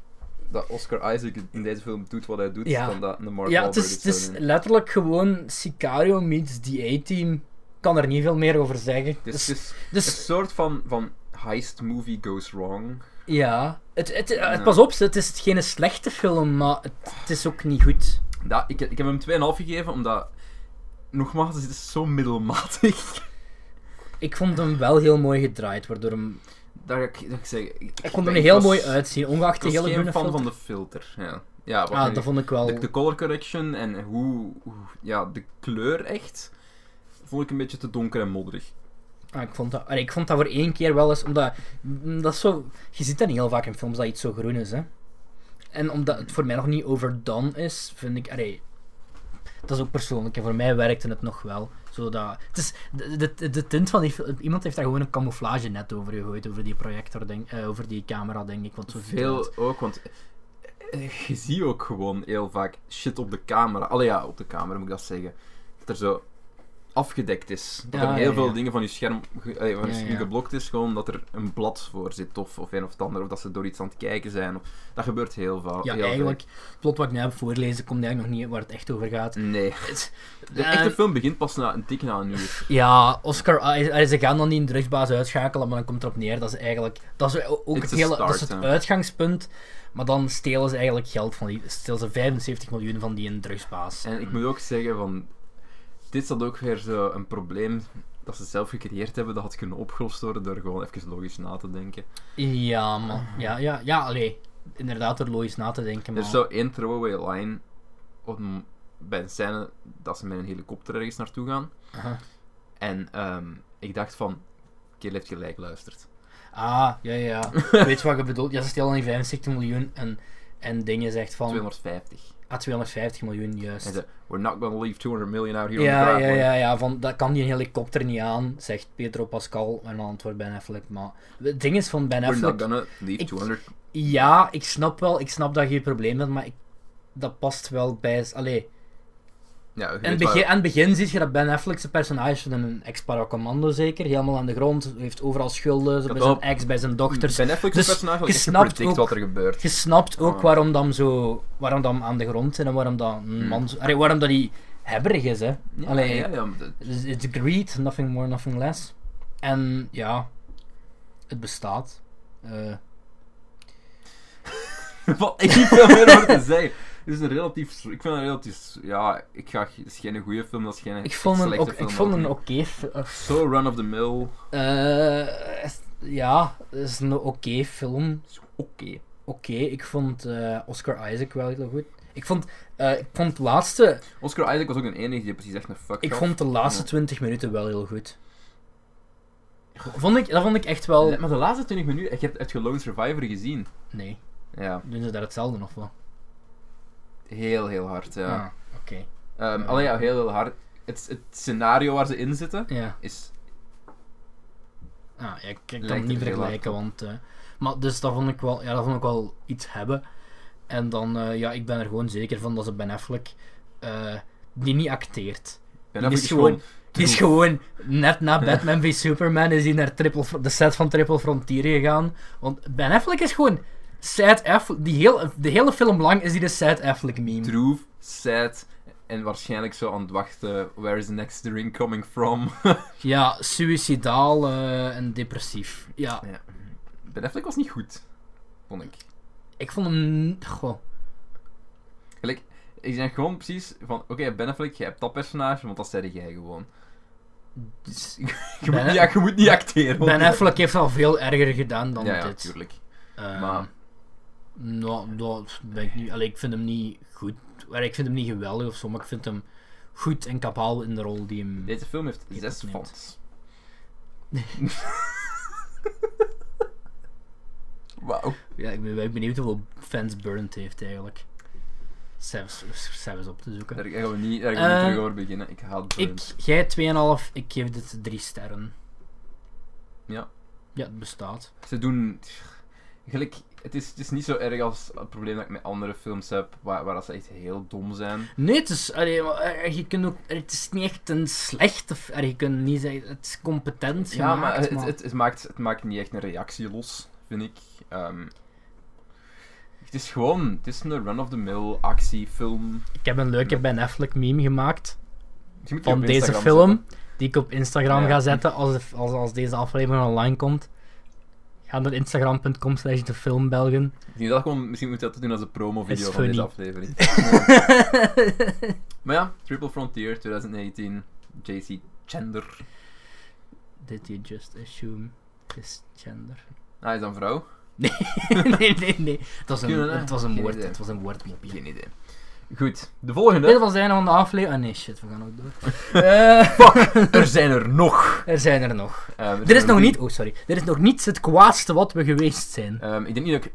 dat Oscar Isaac in deze film doet wat hij doet, Ja. dan dat een Mark ja, het is, het letterlijk gewoon Sicario meets the A-Team. kan er niet veel meer over zeggen. Het is, Dus, is dus een soort van, van heist movie goes wrong. ja, het, het, het, Ja. pas op, het is geen slechte film, maar het, het is ook niet goed. Dat, ik, ik heb hem 2,5 gegeven, omdat... Nogmaals, het is zo middelmatig. Ik vond hem wel heel mooi gedraaid, waardoor hem... Dat ik, dat ik zeg... Ik, Ik vond hem er heel was- mooi uitzien, ongeacht Ik de was hele groene fan filter. van de filter. Ja, ja Ah, dat vond ik wel... de, de color correction en hoe, hoe... Ja, de kleur echt... Vond ik een beetje te donker en modderig. Ah, ik, vond dat, ik vond dat voor één keer wel eens, omdat mm, dat is zo, je ziet dat niet heel vaak in films dat iets zo groen is, hè. En omdat het voor mij nog niet overdone is, vind ik, allee, dat is ook persoonlijk, en voor mij werkte het nog wel. Zodat, het is, de, de, de tint van die iemand heeft daar gewoon een camouflage net over gegooid, over die projector, denk, eh, over die camera, denk ik, want zo Veel ook, want... eh, Je ziet ook gewoon heel vaak shit op de camera. Allee ja, op de camera moet ik dat zeggen. Dat er zo afgedekt is. Dat Ja, er heel ja, veel ja. dingen van je scherm, van je ja. geblokt is. Gewoon dat er een blad voor zit of, of een of het ander. Of dat ze door iets aan het kijken zijn. Of, dat gebeurt heel vaak. Ja, eigenlijk, het plot wat ik nu heb voorlezen, komt eigenlijk nog niet waar het echt over gaat. Nee. De eh, echte film begint pas na een tik na een uur. Ja, Oscar, ze gaan dan niet een drugsbaas uitschakelen, maar dan komt erop neer dat ze eigenlijk, dat is ook It's het hele, dat is het uitgangspunt, maar dan stelen ze eigenlijk geld van die, stelen ze 75 miljoen van die een drugsbaas. En ik moet ook zeggen van... Dit zat ook weer zo een probleem dat ze zelf gecreëerd hebben. Dat had kunnen opgelost worden door gewoon even logisch na te denken. Ja, man. Ja, ja, ja, allee. Inderdaad, er logisch na te denken, Er maar... is zo één throwaway line om, bij een scène dat ze met een helikopter ergens naartoe gaan. Aha. En ehm, ik dacht van, Kill heeft gelijk luisterd. Ah, ja, ja. Weet je wat je bedoelt? Ja, ze stelen die 75 miljoen en, en dingen zegt van... 250. Ah, 250 miljoen, juist. We're not gonna leave 200 million out here on Ja, the ja, ja, ja, van dat kan die een helikopter niet aan, zegt Pedro Pascal en dan antwoordt Ben Affleck. Maar het ding is van Ben We're not Affleck, gonna leave Ik- 200... ja, ik snap wel, ik snap dat je een probleem hebt, maar ik, dat past wel bij. Allee, Ja, weet het begin, aan het begin zie je dat Ben Affleck zijn personage van een ex-paracommando zeker, helemaal aan de grond, heeft overal schulden, bij zijn ex, bij zijn dochters. Ben Affleck's Dus personage je echt snapt ook- wat er gebeurt. Je snapt ook Ah. waarom dan zo, waarom dan aan de grond zijn en waarom dat een Hmm. man, allee, waarom dat hij hebberig is, hè. Ja, Allee, ja, ja, maar dat- It's it's greed, nothing more, nothing less. En ja, het bestaat. Eh, Wat ik niet veel meer over te zeggen. Het is een relatief... Ik vind het een relatief... Ja, ik ga... Het is geen goede film, dat is geen ik vond een, slechte ook, film. ik vond een oké. fi- eh, Zo run-of-the-mill. eh, ja, het is een oké film. Oké. Oké, ik vond eh, Oscar Isaac wel heel goed. Ik vond, ik vond de laatste, Oscar Isaac was ook een enige die precies echt een fuck ik vond de laatste Ja. 20 minuten wel heel goed. Vond ik, dat vond ik echt wel. Maar de laatste 20 minuten... Ik heb het Lone Survivor gezien. Nee, Ja, doen ze daar hetzelfde nog wel? Heel, heel hard, ja. Ah, oké. Ehm. Alleen ja, heel, heel hard. Het, het scenario waar ze in zitten Ja. is... Ah, ja, ik, ik kan het niet vergelijken, want... eh, maar dus dat vond ik wel, ja, dat vond ik wel iets hebben. En dan, eh, ja, ik ben er gewoon zeker van dat ze Ben Affleck, eh, die niet acteert. Ben Affleck is gewoon, die is gewoon, net na Batman v Superman is hij naar Triple, de set van Triple Frontier gegaan. Want Ben Affleck is gewoon sad Affleck, die heel, de hele film lang is hij de sad Affleck meme. Troef, sad en waarschijnlijk zo aan het wachten. Where is the next drink coming from? Ja, suicidaal eh, en depressief. Ja, ja. Ben Affleck was niet goed, vond ik. ik vond hem, goh, Gelijk, ik zeg gewoon precies van, oké, Ben Affleck, jij hebt dat personage, want dat zei jij gewoon. dus- Je, Ben- moet, niet, ja, je moet niet acteren. Ben Affleck heeft al veel erger gedaan dan Ja, ja, dit. tuurlijk. Eh, Maar- Nou, dat ben ik niet. Allee, ik vind hem niet goed. Ik vind hem niet geweldig of zo, maar ik vind hem goed en capabel in de rol die hem. Deze film heeft zes fans. Wauw. Ja, ik ben, ben benieuwd hoeveel fans Burnt heeft eigenlijk. Zelfs, op te zoeken. Daar gaan we niet, daar gaan we niet Eh, terug over beginnen. Ik haat Ik, jij 2,5, ik geef dit 3 sterren. Ja. Ja, het bestaat. Ze doen... Gelijk, het, is, het is niet zo erg als het probleem dat ik met andere films heb, waar, waar ze echt heel dom zijn. Nee, het is, allee, maar, eh, je kunt ook, het is niet echt een slechte, allee, je kunt niet zeggen, het is competent Ja, gemaakt, maar het, maar- het, het maakt, het maakt niet echt een reactie los, vind ik. Ehm, het is gewoon, het is een run-of-the-mill actiefilm. Ik heb een leuke Ben Affleck meme gemaakt van deze film, zetten. die ik op Instagram Ja. ga zetten als, de- als, als deze aflevering online komt. Ga naar instagram.com slash de filmbelgen. Denk dat gewoon, misschien moet je dat doen als een promo-video van deze aflevering. maar ja, Triple Frontier 2019, JC Chandler. Did you just assume his gender? Ah, hij is een vrouw? nee, nee, nee. Het was een, het was een woord, het was een woordmopje. Geen idee. Goed, de volgende. Dit was het einde van de aflevering. Ah nee, shit, we gaan ook door. Eh, Er zijn er nog. er zijn er nog. Ehm, er Dit is nog niet, oh sorry, dit is nog niet het kwaadste wat we geweest zijn. Ehm, ik denk niet dat ik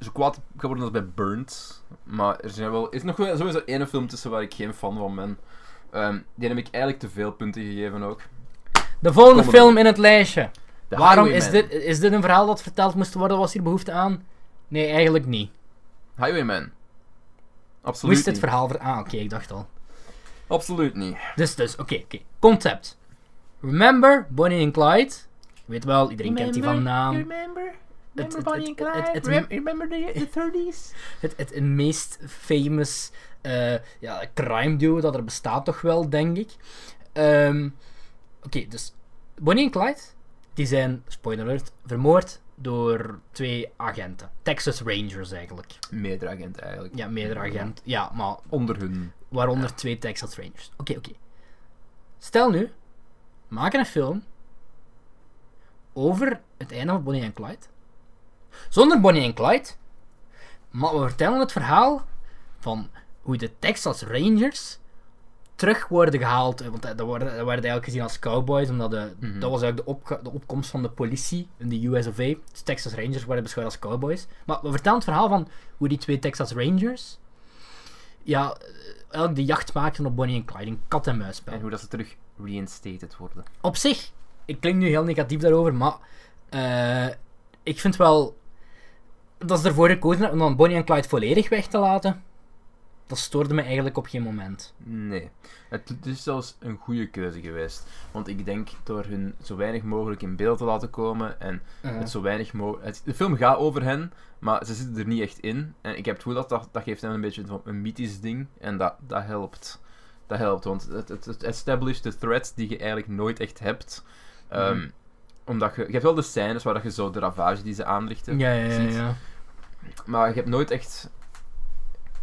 zo kwaad ga worden als bij Burnt. Maar er zijn wel, is nog wel sowieso één film tussen waar ik geen fan van ben. Ehm, die heb ik eigenlijk te veel punten gegeven ook. De volgende Kom film in het lijstje. The Waarom is dit, is dit een verhaal dat verteld moest worden? Was hier behoefte aan? Nee, eigenlijk niet. Highwayman. Absoluut Moest dit niet. verhaal ver... Ah, oké, ik dacht al. Absoluut niet. Dus, dus, oké, oké. Concept. Remember Bonnie en Clyde? Je weet wel, iedereen kent die van naam. Remember? Het- het- Bonnie het- and Clyde? het- het- Rem- remember the, the 30s? Het, het, het meest famous eh, ja, crime duo dat er bestaat toch wel, denk ik. Ehm, Oké, dus Bonnie en Clyde, die zijn, spoiler alert, vermoord door twee agenten. Texas Rangers eigenlijk. Meerdere agent eigenlijk. Ja, meerdere agenten. Ja, maar Onder hun. waaronder twee Texas Rangers. Oké, oké. Stel nu, we maken een film over het einde van Bonnie en Clyde. Zonder Bonnie en Clyde. Maar we vertellen het verhaal van hoe de Texas Rangers terug worden gehaald. eh, Want eh, dat werden, dat werden eigenlijk gezien als cowboys, omdat de, Mhm. dat was eigenlijk de, opga- de opkomst van de politie in de US of A. Dus Texas Rangers werden beschouwd als cowboys. Maar we vertellen het verhaal van hoe die twee Texas Rangers ja, eh, eigenlijk de jacht maakten op Bonnie en Clyde, een kat-en-muisspel. En hoe dat ze terug reinstated worden. Op zich, ik klink nu heel negatief daarover, maar ik vind wel dat ze ervoor gekozen hebben om dan Bonnie en Clyde volledig weg te laten. Dat stoorde me eigenlijk op geen moment. Nee. Het, is zelfs een goede keuze geweest. Want ik denk door hun zo weinig mogelijk in beeld te laten komen en Eh, het zo weinig mogelijk... De film gaat over hen, maar ze zitten er niet echt in. En ik heb het gevoel dat dat, dat geeft hen een beetje een, een mythisch ding. En dat, dat helpt. Dat helpt, want het, het, het established de threats die je eigenlijk nooit echt hebt. Ehm, Mhm. Omdat je... Je hebt wel de scènes waar dat je zo de ravage die ze aanrichten ja, ja, ja, ziet. ja. Maar je hebt nooit echt.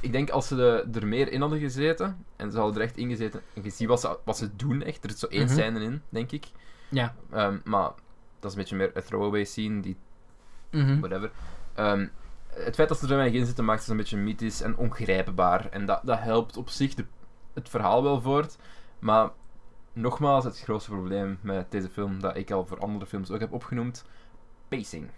Ik denk als ze er meer in hadden gezeten en ze hadden er echt in gezeten en je ziet wat ze, wat ze doen echt. Er zit zo één Mhm. scène in, denk ik. Ja. Ehm, maar dat is een beetje meer een throwaway scene, die Mhm. whatever. Ehm, het feit dat ze er weinig in zitten maakt ze een beetje mythisch en ongrijpbaar. En dat, dat helpt op zich de, het verhaal wel voort. Maar nogmaals, het grootste probleem met deze film, dat ik al voor andere films ook heb opgenoemd: pacing.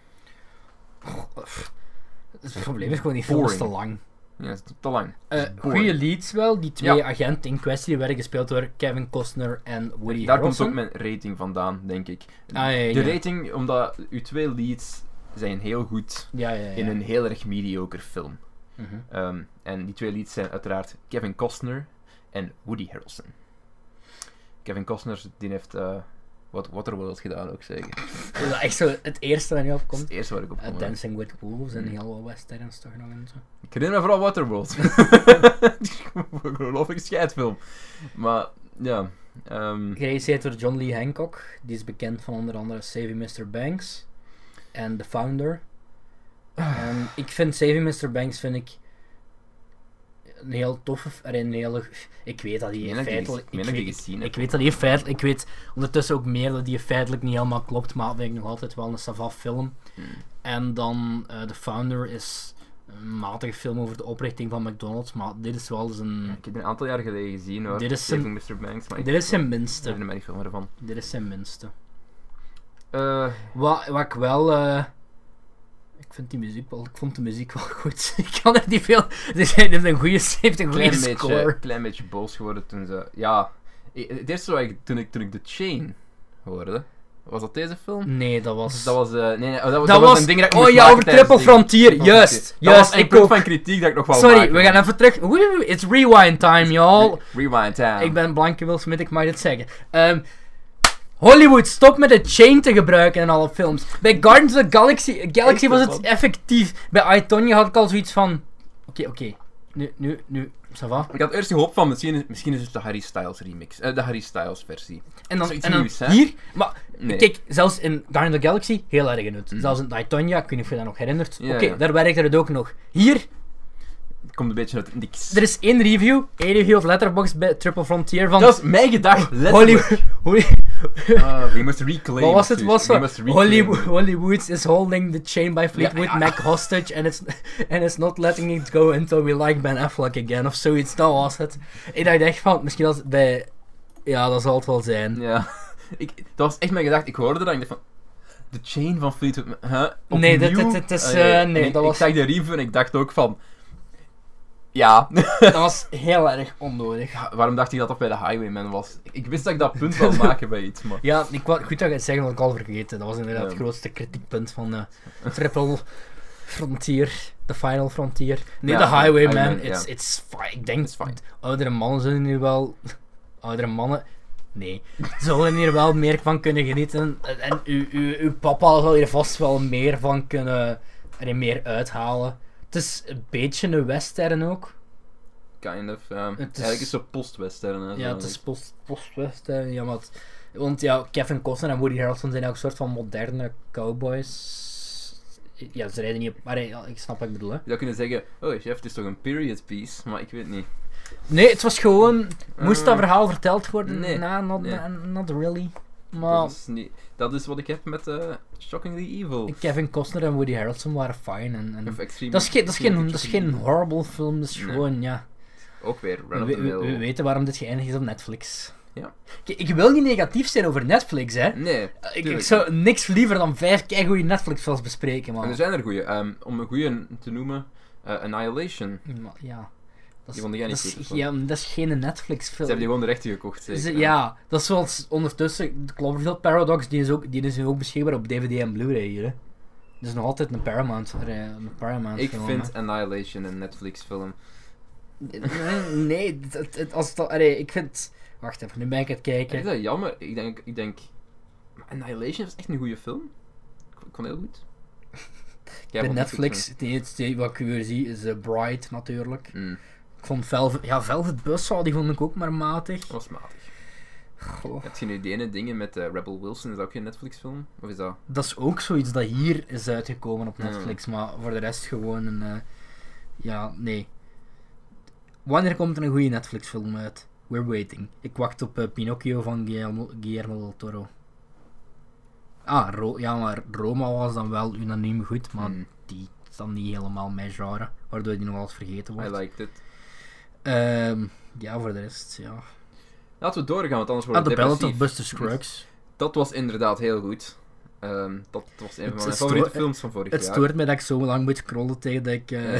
Het probleem is gewoon, die film is te lang. Ja, het is te lang. Eh goede leads wel, die twee Ja. agenten in kwestie die werden gespeeld door Kevin Costner en Woody Daar komt ook mijn rating vandaan, denk ik. Ah, ja, ja, De rating, omdat uw twee leads zijn heel goed in een heel erg mediocre film. Mhm. Ehm, en die twee leads zijn uiteraard Kevin Costner en Woody Harrelson. Kevin Costner, die heeft uh, wat Waterworld gedaan ook zeker. Is dat echt zo het eerste Dat is opkomt? het eerste waar ik op Uh, kom. Dancing with Wolves en Mm. heel wat westerns toch nog en zo. Ik herinner me vooral Waterworld. Geloof ik, een scheidfilm. Maar, ja. Geregisseerd door John Lee Hancock. Die is bekend van onder andere Saving Mr. Banks en The Founder. En ik vind Saving Mr. Banks vind ik een heel toffe, er een hele, ik weet dat ik hij ik die- feitelijk, ik ik, ik die weet, gezien ik weet dat hij feitelijk, ik weet ondertussen ook meer dat hij feitelijk niet helemaal klopt, maar vind ik nog altijd wel een savaf film. Hmm. En dan eh The Founder is een matige film over de oprichting van McDonald's, maar dit is wel eens een, Ik heb die een aantal jaar geleden gezien hoor. Dit is Saving Mr. Banks. Maar ik- dit is zijn Ik minste. niet meer van. Dit is zijn minste. Eh, Wat, wat ik wel. eh, ik vind die muziek wel, ik vond de muziek wel goed. ik kan er niet veel. Ze zijn heeft een goede, heeft een goede klein beetje, score. klein beetje boos geworden toen ze... Ja, het eerste wat ik, toen ik, toen ik The Chain hoorde, was dat deze film? Nee, dat was. Dat was, eh, nee, nee, oh, dat, was- dat dat was. een ding dat ik oh ja, over Triple. Frontier. Juist, juist. Dat was een ik punt ook. van kritiek dat ik nog wel Sorry, maken, we gaan even terug. It's rewind time, y'all. Rewind time. Ik ben blanke Will Smith, ik mag dit zeggen. Ehm, Hollywood, stop met de chain te gebruiken in alle films. Bij Guardians of the Galaxy, Galaxy was het effectief. Bij I, Tonya had ik al zoiets van... Oké, oké. Nu, nu, nu. Ça va. Ik had eerst gehoopt van, misschien is, misschien is het de Harry Styles remix. eh, de Harry Styles versie. En dan, Zoiets en dan nieuws, hè? hier... Maar Nee. kijk, zelfs in Guardians of the Galaxy, heel erg het. Mhm. Zelfs in I, Tonya, ik weet niet of je dat nog herinnert. Ja, Oké, ja. daar werkte het ook nog. Hier, komt een beetje uit niks. er is één review. één review of Letterboxd bij Triple Frontier van... Dat is mijn gedacht, Hollywood... Ah, we must reclaim. Wat was het? Was. Hollywood, Hollywood is holding the chain by Fleetwood ja. Mac hostage and it's, and it's not letting it go until we like Ben Affleck again of zoiets. Dat was het. Ik dacht echt van, misschien als bij... Ja, dat zal het wel zijn. Ja. Ik, dat was echt mijn gedachte. Ik hoorde dat en ik dacht van... De chain van Fleetwood... Mac- Huh? Nee, dit- Opnieuw? dit- dit is, eh, en nee, ik, dat ik was- zag de review en ik dacht ook van... Ja. Dat was heel erg onnodig. Waarom dacht ik dat dat bij de Highwayman was? Ik, wist dat ik dat punt wil maken bij iets, maar... Ja, ik, wou- goed dat je het zeggen, want ik al vergeten. Dat was inderdaad Ja. het grootste kritiekpunt van Triple Frontier, The Final Frontier. Nee, Ja, de Highwayman, it's, it's fine. Ik denk, It's fine. oudere mannen zullen hier wel... Oudere mannen... Nee, zullen hier wel meer van kunnen genieten. En, en uw, uw, uw papa zal hier vast wel meer van kunnen... Er meer uithalen. Het is een beetje een western ook. Kind of, ja. Het is- Eigenlijk is het post-western. Ja, het is post- post-western. ja, maar het- want ja, Kevin Costner en Woody Harrelson zijn ook een soort van moderne cowboys. Ja, ze rijden niet op... Maar ja, ik snap wat ik bedoel, hè. Je zou kunnen zeggen, oh chef, het is toch een period piece? Maar ik weet niet. Nee, het was gewoon... Moest dat Eh, verhaal verteld worden? nee, Nah, not, nee. not really. Maar Dat is, niet, dat is wat ik heb met eh, Shockingly Evil. Kevin Costner en Woody Harrelson waren fine. En, en dat, is geen, dat, is geen, dat is geen horrible film, dat is Nee. gewoon, ja... Ook weer, We, we- weten waarom dit geëindigd is op Netflix. Ja. Kijk, ik wil niet negatief zijn over Netflix, hè. Nee, Ik, ik zou niks liever dan vijf keigoede Netflix-films bespreken, En man. er zijn er goeie. Ehm, om een goeie te noemen, eh, Annihilation. Ja. Dat Die vond jij niet dat is, wat? ja, dat is geen Ze Netflix-film. hebben die gewoon de rechten gekocht, zeker. Ze- ja, dat is zoals ondertussen de Cloverfield Paradox, die is, ook, die is ook beschikbaar op DVD en Blu-ray hier. Hè. Dat is nog altijd een Paramount, eh, een Paramount Ik film, vind hè. Annihilation een Netflix-film. Nee, als het, al- allee, ik vind... Wacht even, nu ben ik het Ik kijken. vind dat jammer. Ik denk, ik denk... Annihilation is echt een goede film. Ik vond heel goed. Bij Netflix, het enige wat ik weer zie is eh, Bright natuurlijk. Mm, Ik vond Velvet, ja, Velvet Buzzsaw, die vond ik ook maar matig. dat was matig. Goh. Heb je nu die ene dingen met eh, Rebel Wilson? Is dat ook geen Netflix-film? Of is dat... Dat is ook zoiets dat hier is uitgekomen op. Netflix, maar voor de rest gewoon een. eh, ja, nee. Wanneer komt er een goede Netflix-film uit? We're waiting. Ik wacht op eh, Pinocchio van Guillermo, Guillermo del Toro. Ah, Ro- ja, maar Roma was dan wel unaniem goed, maar Mm, die is dan niet helemaal mijn genre, waardoor die nog wel eens vergeten I wordt. liked it. Ehm, ja, voor de rest, ja. Laten we doorgaan, want anders Ah, wordt het Ballad of. Buster Scruggs. Dat was inderdaad heel goed. Ehm, dat was een Het van mijn favoriete films van vorig Het jaar. stoort me dat ik zo lang moet scrollen tegen dat ik... eh,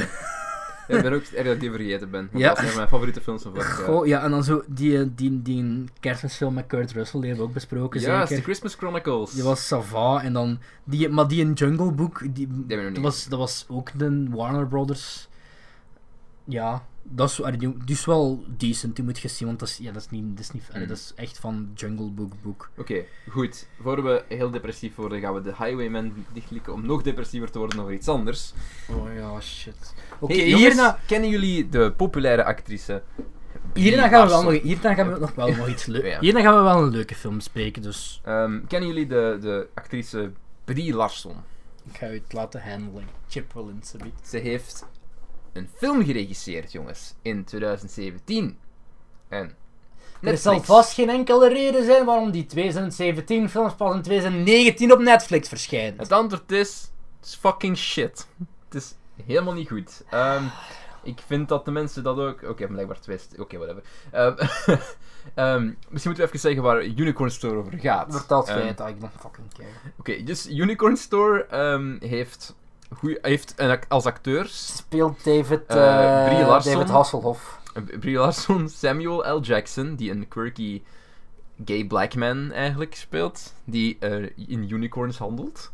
Ja, ik ben ook erg dat die vergeten ben. Want Ja. dat was een van mijn favoriete films van vorig jaar. Goh, ja, en dan zo die, eh, die, die kerstmisfilm met Kurt Russell, die hebben we ook besproken, Ja, The. Christmas Chronicles. Die was Sava, en dan... Die, maar die in Jungle Book, die, dat, was, dat was ook de Warner Brothers... Ja, dat is, allee, is wel decent, die moet je zien, want dat is, ja, dat is niet... Dat is, niet allee, Mhm. dat is echt van Jungle Book boek. Oké, goed. Voor we heel depressief worden, gaan we de Highwayman dichtklikken om nog depressiever te worden over iets anders. Oh ja, shit. Oké, Hey, hierna, kennen jullie de populaire actrice? hierna, gaan we wel nog, hierna gaan we nog wel nog iets leuks... Hierna gaan we wel een leuke film bespreken, dus Ehm, kennen jullie de, de actrice Brie Larson? ik ga u het laten handelen. Chip Willens, subiet. Ze heeft een film geregisseerd, jongens, in 2017. En Er zal vast geen enkele reden zijn waarom die 2017 films pas in 2019 op Netflix verschijnen. Het antwoord is, het is fucking shit. Het is helemaal niet goed. Ehm, ik vind dat de mensen dat ook... Oké, blijkbaar twist. Oké, whatever. Ehm, ehm, misschien moeten we even zeggen waar Unicorn Store over gaat. Vertel het feit dat ik dan fucking care. Oké, dus Unicorn Store heeft goeie, hij heeft een, als acteurs Speelt David, Eh, eh, Brie Larson. David Hasselhoff. eh, Brie Larson, Samuel L. Jackson, die een quirky gay black man eigenlijk speelt, die eh, in unicorns handelt.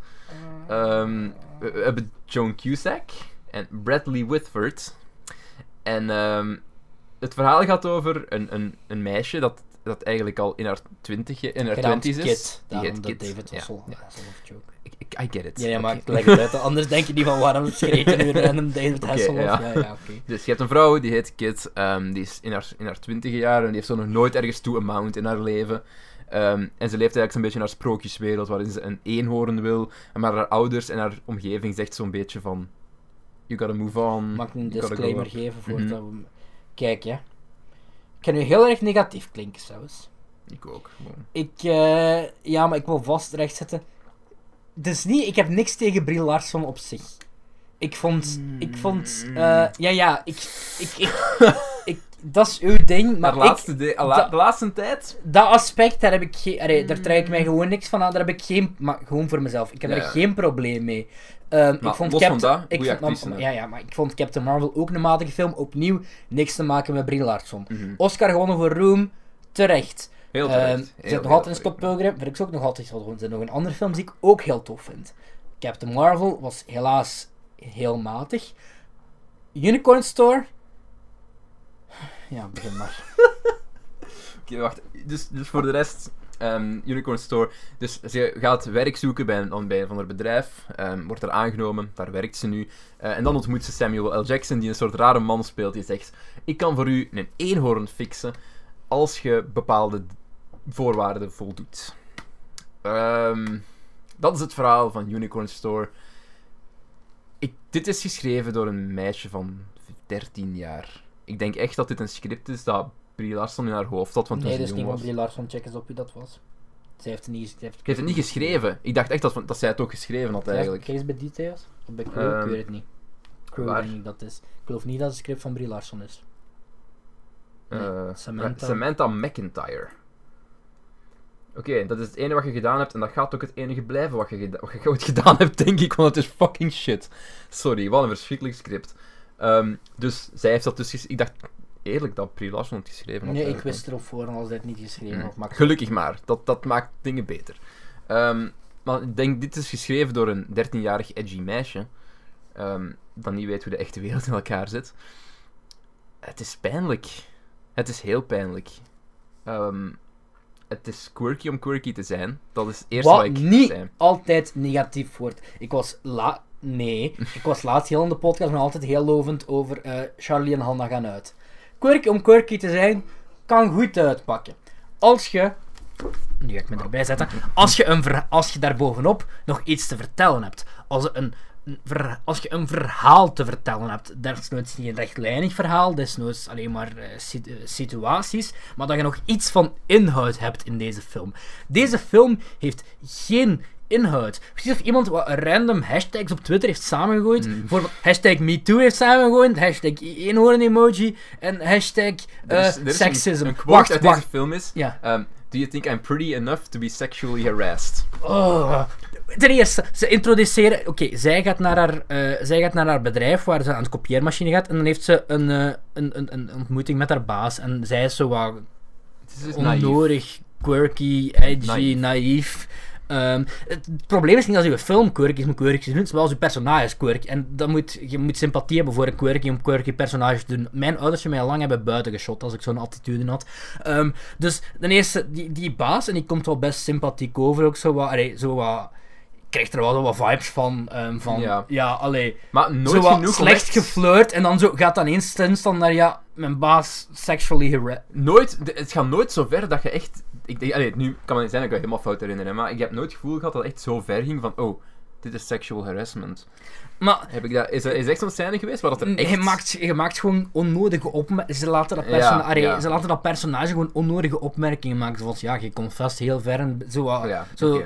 Ehm, we, we hebben Joan Cusack en Bradley Whitford. En ehm, het verhaal gaat over een, een, een meisje dat, dat eigenlijk al in haar twintig in haar twenties is. Kit. Die Daarom heet Kit. David Ja, Hassel- ja. Hasselhoff ik- I get it. Ja, ja, maar Oké. ik leg het uit. Anders denk je niet van waarom schreef nu random David Oké, Hasselhoff? ja. Ja, ja. Dus je hebt een vrouw, die heet Kit, ehm, die is in haar, in haar twintige jaar en die heeft zo nog nooit ergens toe amount in haar leven. Ehm, en ze leeft eigenlijk zo'n beetje in haar sprookjeswereld, waarin ze een eenhoorn wil, maar haar ouders en haar omgeving zegt zo'n beetje van... You gotta move on. Mag ik een disclaimer up." geven voordat Mhm. we... Kijk, ja. Ik kan nu heel erg negatief klinken, trouwens. Ik ook. gewoon. Ik, eh, ja, maar ik wil vast rechtzetten. Dus niet, ik heb niks tegen Brie Larson op zich. Ik vond, ik vond, Mm. eh, ja, ja, ik, ik, ik, ik, dat is uw ding, maar Maar ik, laatste de, la- de laatste tijd... dat aspect, daar heb ik geen, allee, daar trek ik mij gewoon niks van aan, daar heb ik geen, maar gewoon voor mezelf, ik heb Ja, er geen probleem mee. Ehm, ik vond los van Captain, dat, ik vond, actrice, ja, ja, maar ik vond Captain Marvel ook een matige film, opnieuw, niks te maken met Brie Larson. Mhm. Oscar gewonnen voor Room, terecht. Heel Ehm, terecht. er Heel, zit nog altijd een Scott. Pilgrim, vind ik ze ook nog altijd heel. Er nog een andere films die ik ook heel tof vind. Captain Marvel was helaas heel matig. Unicorn Store. Ja, begin maar. Oké, wacht. Dus, dus voor de rest, ehm, Unicorn Store. Dus ze gaat werk zoeken bij een, bij een van haar bedrijf. ehm, wordt er aangenomen, daar werkt ze nu. Eh, en dan ontmoet ze Samuel L. Jackson, die een soort rare man speelt. Die zegt: Ik kan voor u een eenhoorn fixen. als je bepaalde voorwaarden voldoet. Ehm, dat is het verhaal van Unicorn Store. Ik, dit is geschreven door een meisje van 13 jaar. Ik denk echt dat dit een script is dat Brie Larson in haar hoofd had, want nee, dus niet van. Brie Larson, check eens op wie dat was. Zij heeft het niet, ze heeft, heb het niet geschreven. Ik dacht echt dat, dat zij het ook geschreven had, eigenlijk. Kijk eens bij details. Of bij Crew, Ehm, ik weet het niet. Crew waar? denk ik dat is. Ik geloof niet dat het script van Brie Larson is. Nee, Eh, Samantha. Samantha McIntyre. Oké, dat is het enige wat je gedaan hebt en dat gaat ook het enige blijven wat je, wat je ooit gedaan hebt, denk ik, want het is fucking shit. Sorry, wat een verschrikkelijk script. Ehm, dus zij heeft dat dus Ik dacht eerlijk dat Brie Larson het geschreven had. Nee, ik wist erop voor als hij het niet geschreven Mm. had. Maar Gelukkig maar, dat, dat maakt dingen beter. Ehm, maar ik denk, dit is geschreven door een 13-jarig edgy meisje. ehm, dat niet weet hoe de echte wereld in elkaar zit. Het is pijnlijk. Het is heel pijnlijk. Ehm, het is quirky om quirky te zijn. Dat is het eerste wat, Wat ik niet zei. altijd negatief wordt. Ik was la... Nee, ik was laatst heel in de podcast nog altijd heel lovend over eh, Charlie en Hanna gaan uit. Quirky om quirky te zijn, kan goed uitpakken. Als je... Nu ga ik me erbij zetten. Als je, een ver- als je daarbovenop nog iets te vertellen hebt. Als, een, als je een verhaal te vertellen hebt. Desnoods niet een rechtlijnig verhaal, desnoods alleen maar eh, eh, situaties. Maar dat je nog iets van inhoud hebt in deze film. Deze film heeft geen inhoud. Precies of iemand wat random hashtags op Twitter heeft samengegooid. Mm. Bijvoorbeeld hashtag MeToo heeft samengegooid, hashtag eenhoorn emoji en hashtag is- is seksisme. Een, een quote wacht, uit wacht. deze film is... Ja. ehm, Do you think I'm pretty enough to be sexually harassed? Oh. Ten eerste, ze introduceren... Oké, zij, gaat naar haar, eh, zij gaat naar haar bedrijf waar ze aan de kopieermachine gaat. En dan heeft ze een, eh, een, een, een ontmoeting met haar baas. En zij is zo wat is dus naïef. onnodig, quirky, edgy, Naïef. naïef. Ehm, het, het probleem is niet als je film quirky is, moet quirky doen, zoals je personage is quirky. En dan moet, je moet sympathie hebben voor een quirky om quirky personage te doen. Mijn ouders hebben mij al lang hebben buiten geschot als ik zo'n attitude had. Ehm, dus ten eerste, die, die baas, en die komt wel best sympathiek over, ook zo wat, allee, zo wat ik krijg er wel wat vibes van. ehm, van Ja. ja, allee, Maar nooit genoeg slecht echt- geflirt en dan zo gaat dan eens dan naar ja, mijn baas sexually harassed. nooit, het gaat nooit zo ver dat je echt. Ik denk, allee, nu kan het niet zijn dat ik me helemaal fout herinner, maar ik heb nooit het gevoel gehad dat het echt zo ver ging van, oh, dit is sexual harassment. Maar Heb ik dat, is, er, is echt zo'n scène geweest waar dat er echt... je, maakt, je maakt gewoon onnodige opmerkingen. Ze, laten dat Ja, persona- allee, ja. ze laten dat personage gewoon onnodige opmerkingen maken. Zoals ja, je komt vast heel ver en zo. ja, zo.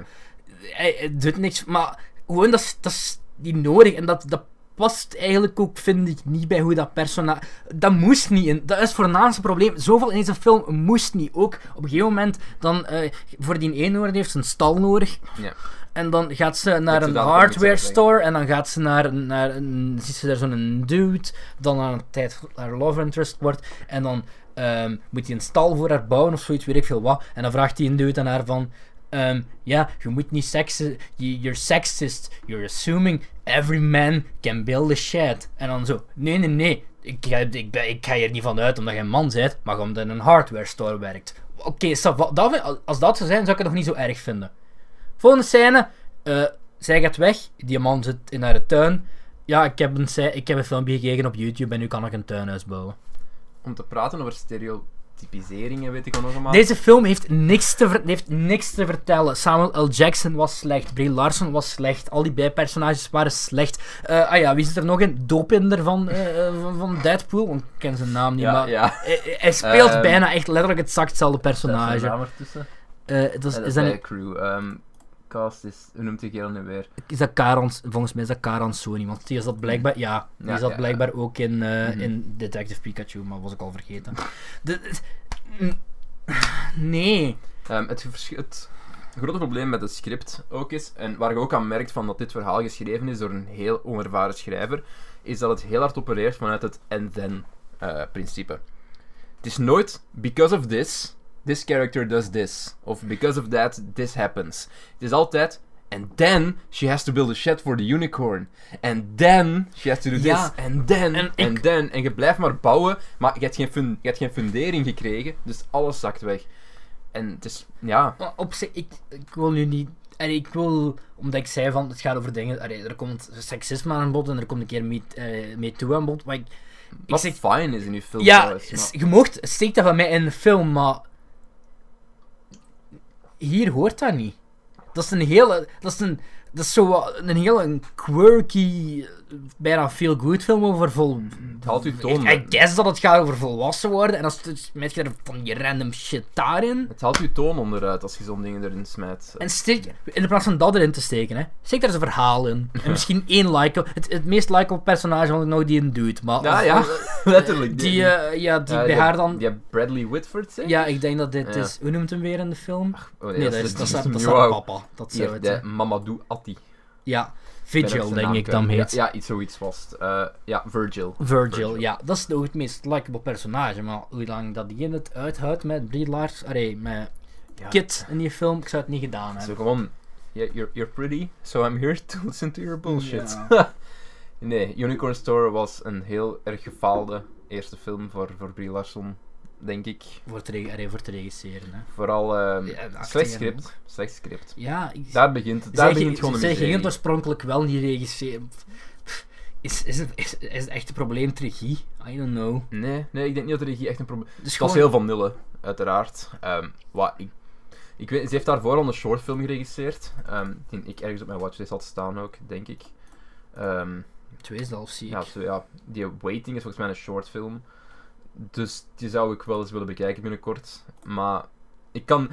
Hij, hij doet niks. Maar gewoon dat is, dat is niet nodig. En dat, dat past eigenlijk ook, vind ik, niet bij hoe dat personage... Dat moest niet. Dat is voornaamste probleem. Zoveel in deze film moest niet. Ook op een gegeven moment, dan, eh, voor die eenhoorn heeft ze een stal nodig. Ja. En dan gaat ze naar een hardware store en dan gaat ze naar, naar een, ziet ze daar zo'n dude, dan aan een tijd haar love interest wordt en dan ehm, moet hij een stal voor haar bouwen of zoiets, weet ik veel wat. En dan vraagt hij een dude aan haar van, ehm, ja, je moet niet je- you're sexist, you're assuming every man can build a shed. En dan zo, nee, nee, nee, ik ik, ik ga hier niet van uit omdat je een man bent, maar omdat je in een hardware store werkt. Oké, als dat zou zijn, zou ik het nog niet zo erg vinden. Volgende scène. eh, zij gaat weg. Die man zit in haar tuin. Ja, ik heb, een, ik heb een filmpje gekeken op YouTube en nu kan ik een tuinhuis bouwen. Om te praten over stereotypiseringen, weet ik wel nog. Deze film heeft niks, te heeft niks te vertellen. Samuel L. Jackson was slecht. Brie Larson was slecht. Al die bijpersonages waren slecht. Eh, ah ja, wie zit er nog in? Dopinder van, eh, eh, van, van Deadpool. Want ik ken zijn naam niet, ja, maar... ja. Hij, hij speelt Ehm, bijna echt letterlijk exact hetzelfde is personage. naam ertussen. Eh, dat is, dat is, is dat crew. Ehm, cast is... Hoe noemt die kerel nu weer? is dat Karan, volgens mij is dat Karan Sony, want die is dat blijkbaar, ja, die Ja, is dat ja, blijkbaar ook in, eh, Mhm. in Detective Pikachu, maar was ik al vergeten. De, de- nee. Ehm, het, grote probleem met het script ook is, en waar je ook aan merkt van dat dit verhaal geschreven is door een heel onervaren schrijver, is dat het heel hard opereert vanuit het and-then eh, principe. Het is nooit because of this, this character does this. Of because of that, this happens. Het is altijd and then she has to build a shed for the unicorn. And then she has to do Ja, this. And then, en and ik- then. En je blijft maar bouwen, maar je hebt geen, fun- je hebt geen fundering gekregen, dus alles zakt weg. En het is, ja, Op zich, ik, ik wil nu niet... allee, ik wil, omdat ik zei van, het gaat over dingen... allee, er komt seksisme aan bod en er komt een keer mee, eh mee toe aan bod, maar ik... ik wat zeg, fijn is in uw film ja, trouwens, maar- s- je mocht, steek dat van mij in de film, maar... Hier hoort dat niet. Dat is een hele... Dat is een... Dat is zo een hele quirky, bijna feel-good film over vol... Het haalt u toon. Ik, guess dat het gaat over volwassen worden en dan smijt je er van die random shit daarin. Het haalt je toon onderuit als je zo'n dingen erin smijt. En steek, in plaats van dat erin te steken, hè, steek daar eens een verhaal in. En misschien één like. Het, het meest likeable personage ik nog die een dude. Maar ja, als- ja, als- letterlijk. Die, eh, ja, die bij haar dan. Die Bradley Whitford, zeg? Ja, ik denk dat dit Ja. is. Hoe noemt hem weer in de film? Oh, nee, dat is, dat is, dat is papa. Dat zou heeft het de zijn. Mamadou Atti. Ja, Vigil, denk naam ik dan heet. Ja, ja, iets zoiets was het. Eh, ja, Virgil. Virgil, Virgil. ja, dat is nog het meest likable personage. Maar hoe lang dat die in het uithoudt met Brie Lars, allee, met Ja. Kit in die film, ik zou het niet gedaan Zo hebben. gewoon, yeah, you're, you're pretty, so I'm here to listen to your bullshit. nee, Unicorn Store was een heel erg gefaalde eerste film voor, voor Brie Larson, denk ik. Voor te, allee, voor te regisseren, hè. Vooral ehm Ja, slecht script. Slecht script. Ja, ik, Daar begint. Daar zij, begint gewoon de zij oorspronkelijk wel niet regisseren. Is, is, het, is, is het echt een probleem regie? I don't know. Nee, nee, ik denk niet dat de regie echt een probleem... Dus Het was heel vanille, uiteraard. Ehm, wat, ik, ik weet, ze heeft daarvoor al een shortfilm geregisseerd, ehm, die ik ergens op mijn watchlist had staan ook, denk ik. Twee zelf zie ik. ja, zo, ja, die Waiting is volgens mij een shortfilm. Dus die zou ik wel eens willen bekijken binnenkort. Maar ik kan...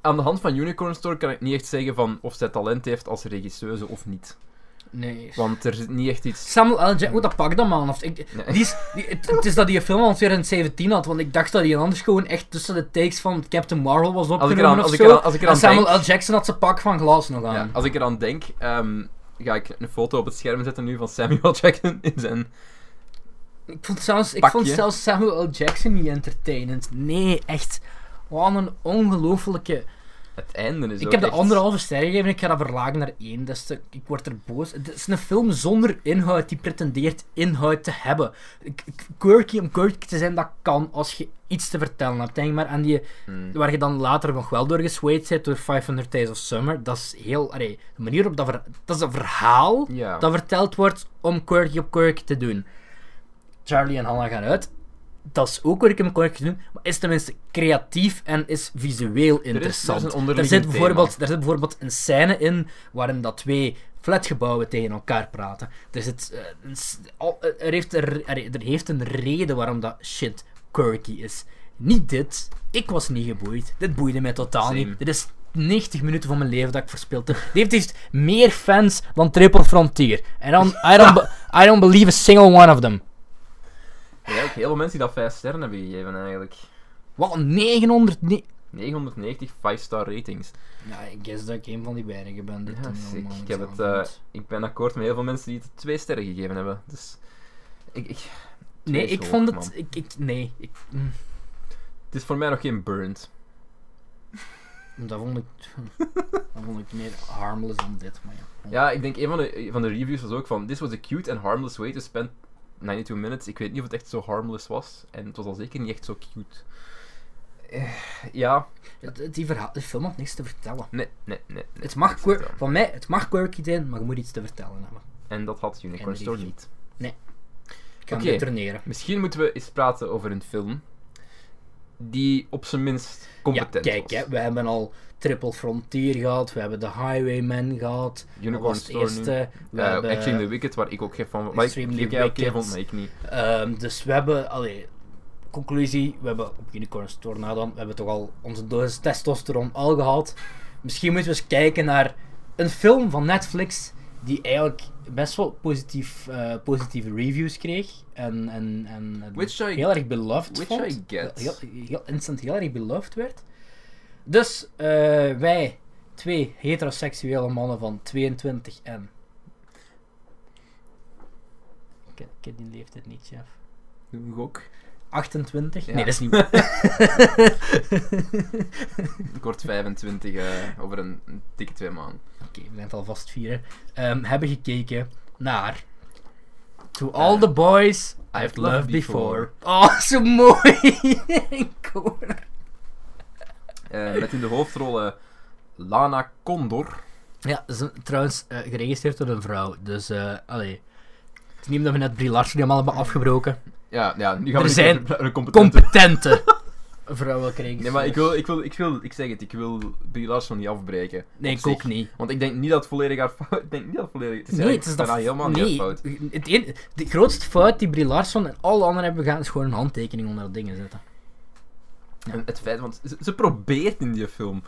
Aan de hand van Unicorn Store kan ik niet echt zeggen van of zij talent heeft als regisseuse of niet. Nee. Want er zit niet echt iets... Samuel L. Jackson, dat pak dat man. Of, ik, Nee. die is, die, het, het is dat die film al in 2017 had, want ik dacht dat hij anders gewoon echt tussen de takes van Captain Marvel was Als ik opgenomen eraan, of als ik eraan, als ik en eraan Samuel denk... L. Jackson had zijn pak van glas nog aan. Ja, als ik eraan denk, ehm, ga ik een foto op het scherm zetten nu van Samuel Jackson in zijn... Ik vond, zelfs, ik Pakje. vond zelfs Samuel L. Jackson niet entertainend. Nee, echt. Wat een ongelofelijke... Het einde is Ik heb de echt- anderhalve ster gegeven, ik ga dat verlagen naar één. Dat is te- ik word er boos. Het is een film zonder inhoud die pretendeert inhoud te hebben. Quirky om quirky te zijn, dat kan als je iets te vertellen hebt. Denk maar aan die, Hmm. waar je dan later nog wel door geswayed zit door 500 Days of Summer. Dat is heel... Allee, de manier op dat... ver- dat is een verhaal dat verteld wordt om quirky op quirky te doen. Charlie en Hannah gaan uit. Dat is ook quirky om quirky te doen, maar is tenminste creatief en is visueel interessant. Er, zit bijvoorbeeld, er zit bijvoorbeeld een scène in waarin dat twee flatgebouwen tegen elkaar praten. Er, zit, eh, al- er, heeft er, er, heeft een reden waarom dat shit quirky is. Niet dit. Ik was niet geboeid. Dit boeide mij totaal Same. niet. Dit is 90 minuten van mijn leven dat ik verspild heb. Dit heeft meer fans dan Triple Frontier. En Iron, Ba- I don't believe a single one of them. Ja, ook heel veel mensen die dat 5 sterren hebben gegeven eigenlijk. Wat, 900... ne- 990 5-star ratings. Ja, ik guess dat ik een van die weinigen ben. die Ja, het sick. allemaal Ik heb het, eh. Ik ben akkoord met heel veel mensen die het 2 sterren gegeven hebben. Dus ik, ik, Nee, ik hoog, vond het... Ik, ik, nee, ik, mm, het is voor mij nog geen burnt. dat, vond ik, dat vond ik meer harmless dan dit. Maar ja. Ja, ik denk een van de, van de reviews was ook van: This was a cute and harmless way to spend 92 minutes. Ik weet niet of het echt zo harmless was. En het was al zeker niet echt zo cute. Eh, ja, die, verhaal, die film had niks te vertellen. nee, nee, nee. nee. Het mag, Dat is quir- het wel. van mij, het mag quirky zijn, maar je moet iets te vertellen hebben. En dat had Unicorn de Store niet. Ik ga Oké. hem returneren. Misschien moeten we eens praten over een film die op zijn minst competent ja, kijk, was. hè, we hebben al Triple Frontier gehad, we hebben The Highwayman gehad. dat Unicorn was het eerste. We Eh, hebben, Extremely Wicked, waar ik ook geen van waar ik, die jij oké vond, maar ik niet. ehm, dus we hebben, allee, conclusie, we hebben op Unicorn Store na dan, we hebben toch al onze dosis testosteron al gehad. Misschien moeten we eens kijken naar een film van Netflix die eigenlijk best wel positief, eh, positieve reviews kreeg. En, en, en Which I- heel erg beloved which vond. I get. Heel, heel, instant heel erg beloved werd. Dus eh, wij, twee heteroseksuele mannen van 22 en... Ik, heb- ik heb die leeftijd niet, chef. Doe een gok. 28? Ja. Nee, dat is niet Ik word 25 eh, over een, een dikke twee maanden. Oké, we zijn het alvast vieren. Ehm, hebben gekeken naar To All the Boys I've Loved Before. Oh, zo mooi! Eh, met in de hoofdrollen Lana Condor. Ja, ze, trouwens, eh, geregistreerd door een vrouw. Dus, eh allee. Het is niet omdat we net Brie Larson helemaal hebben afgebroken. Ja, ja nu gaan Er we niet zijn een competente... Competente vrouwen kregen. Nee, maar ik wil, ik wil, ik wil, ik zeg het, ik wil Brie Larson niet afbreken. Nee, ik zich. ook niet. Want ik denk niet dat het volledig haar fout Ik denk niet dat het volledig... Het is Nee, het is dat helemaal niet nee, haar fout. Het een, de grootste fout die Brie Larson en alle anderen hebben gedaan is gewoon een handtekening onder dat dingen zetten. En het feit, want ze, ze probeert in die film.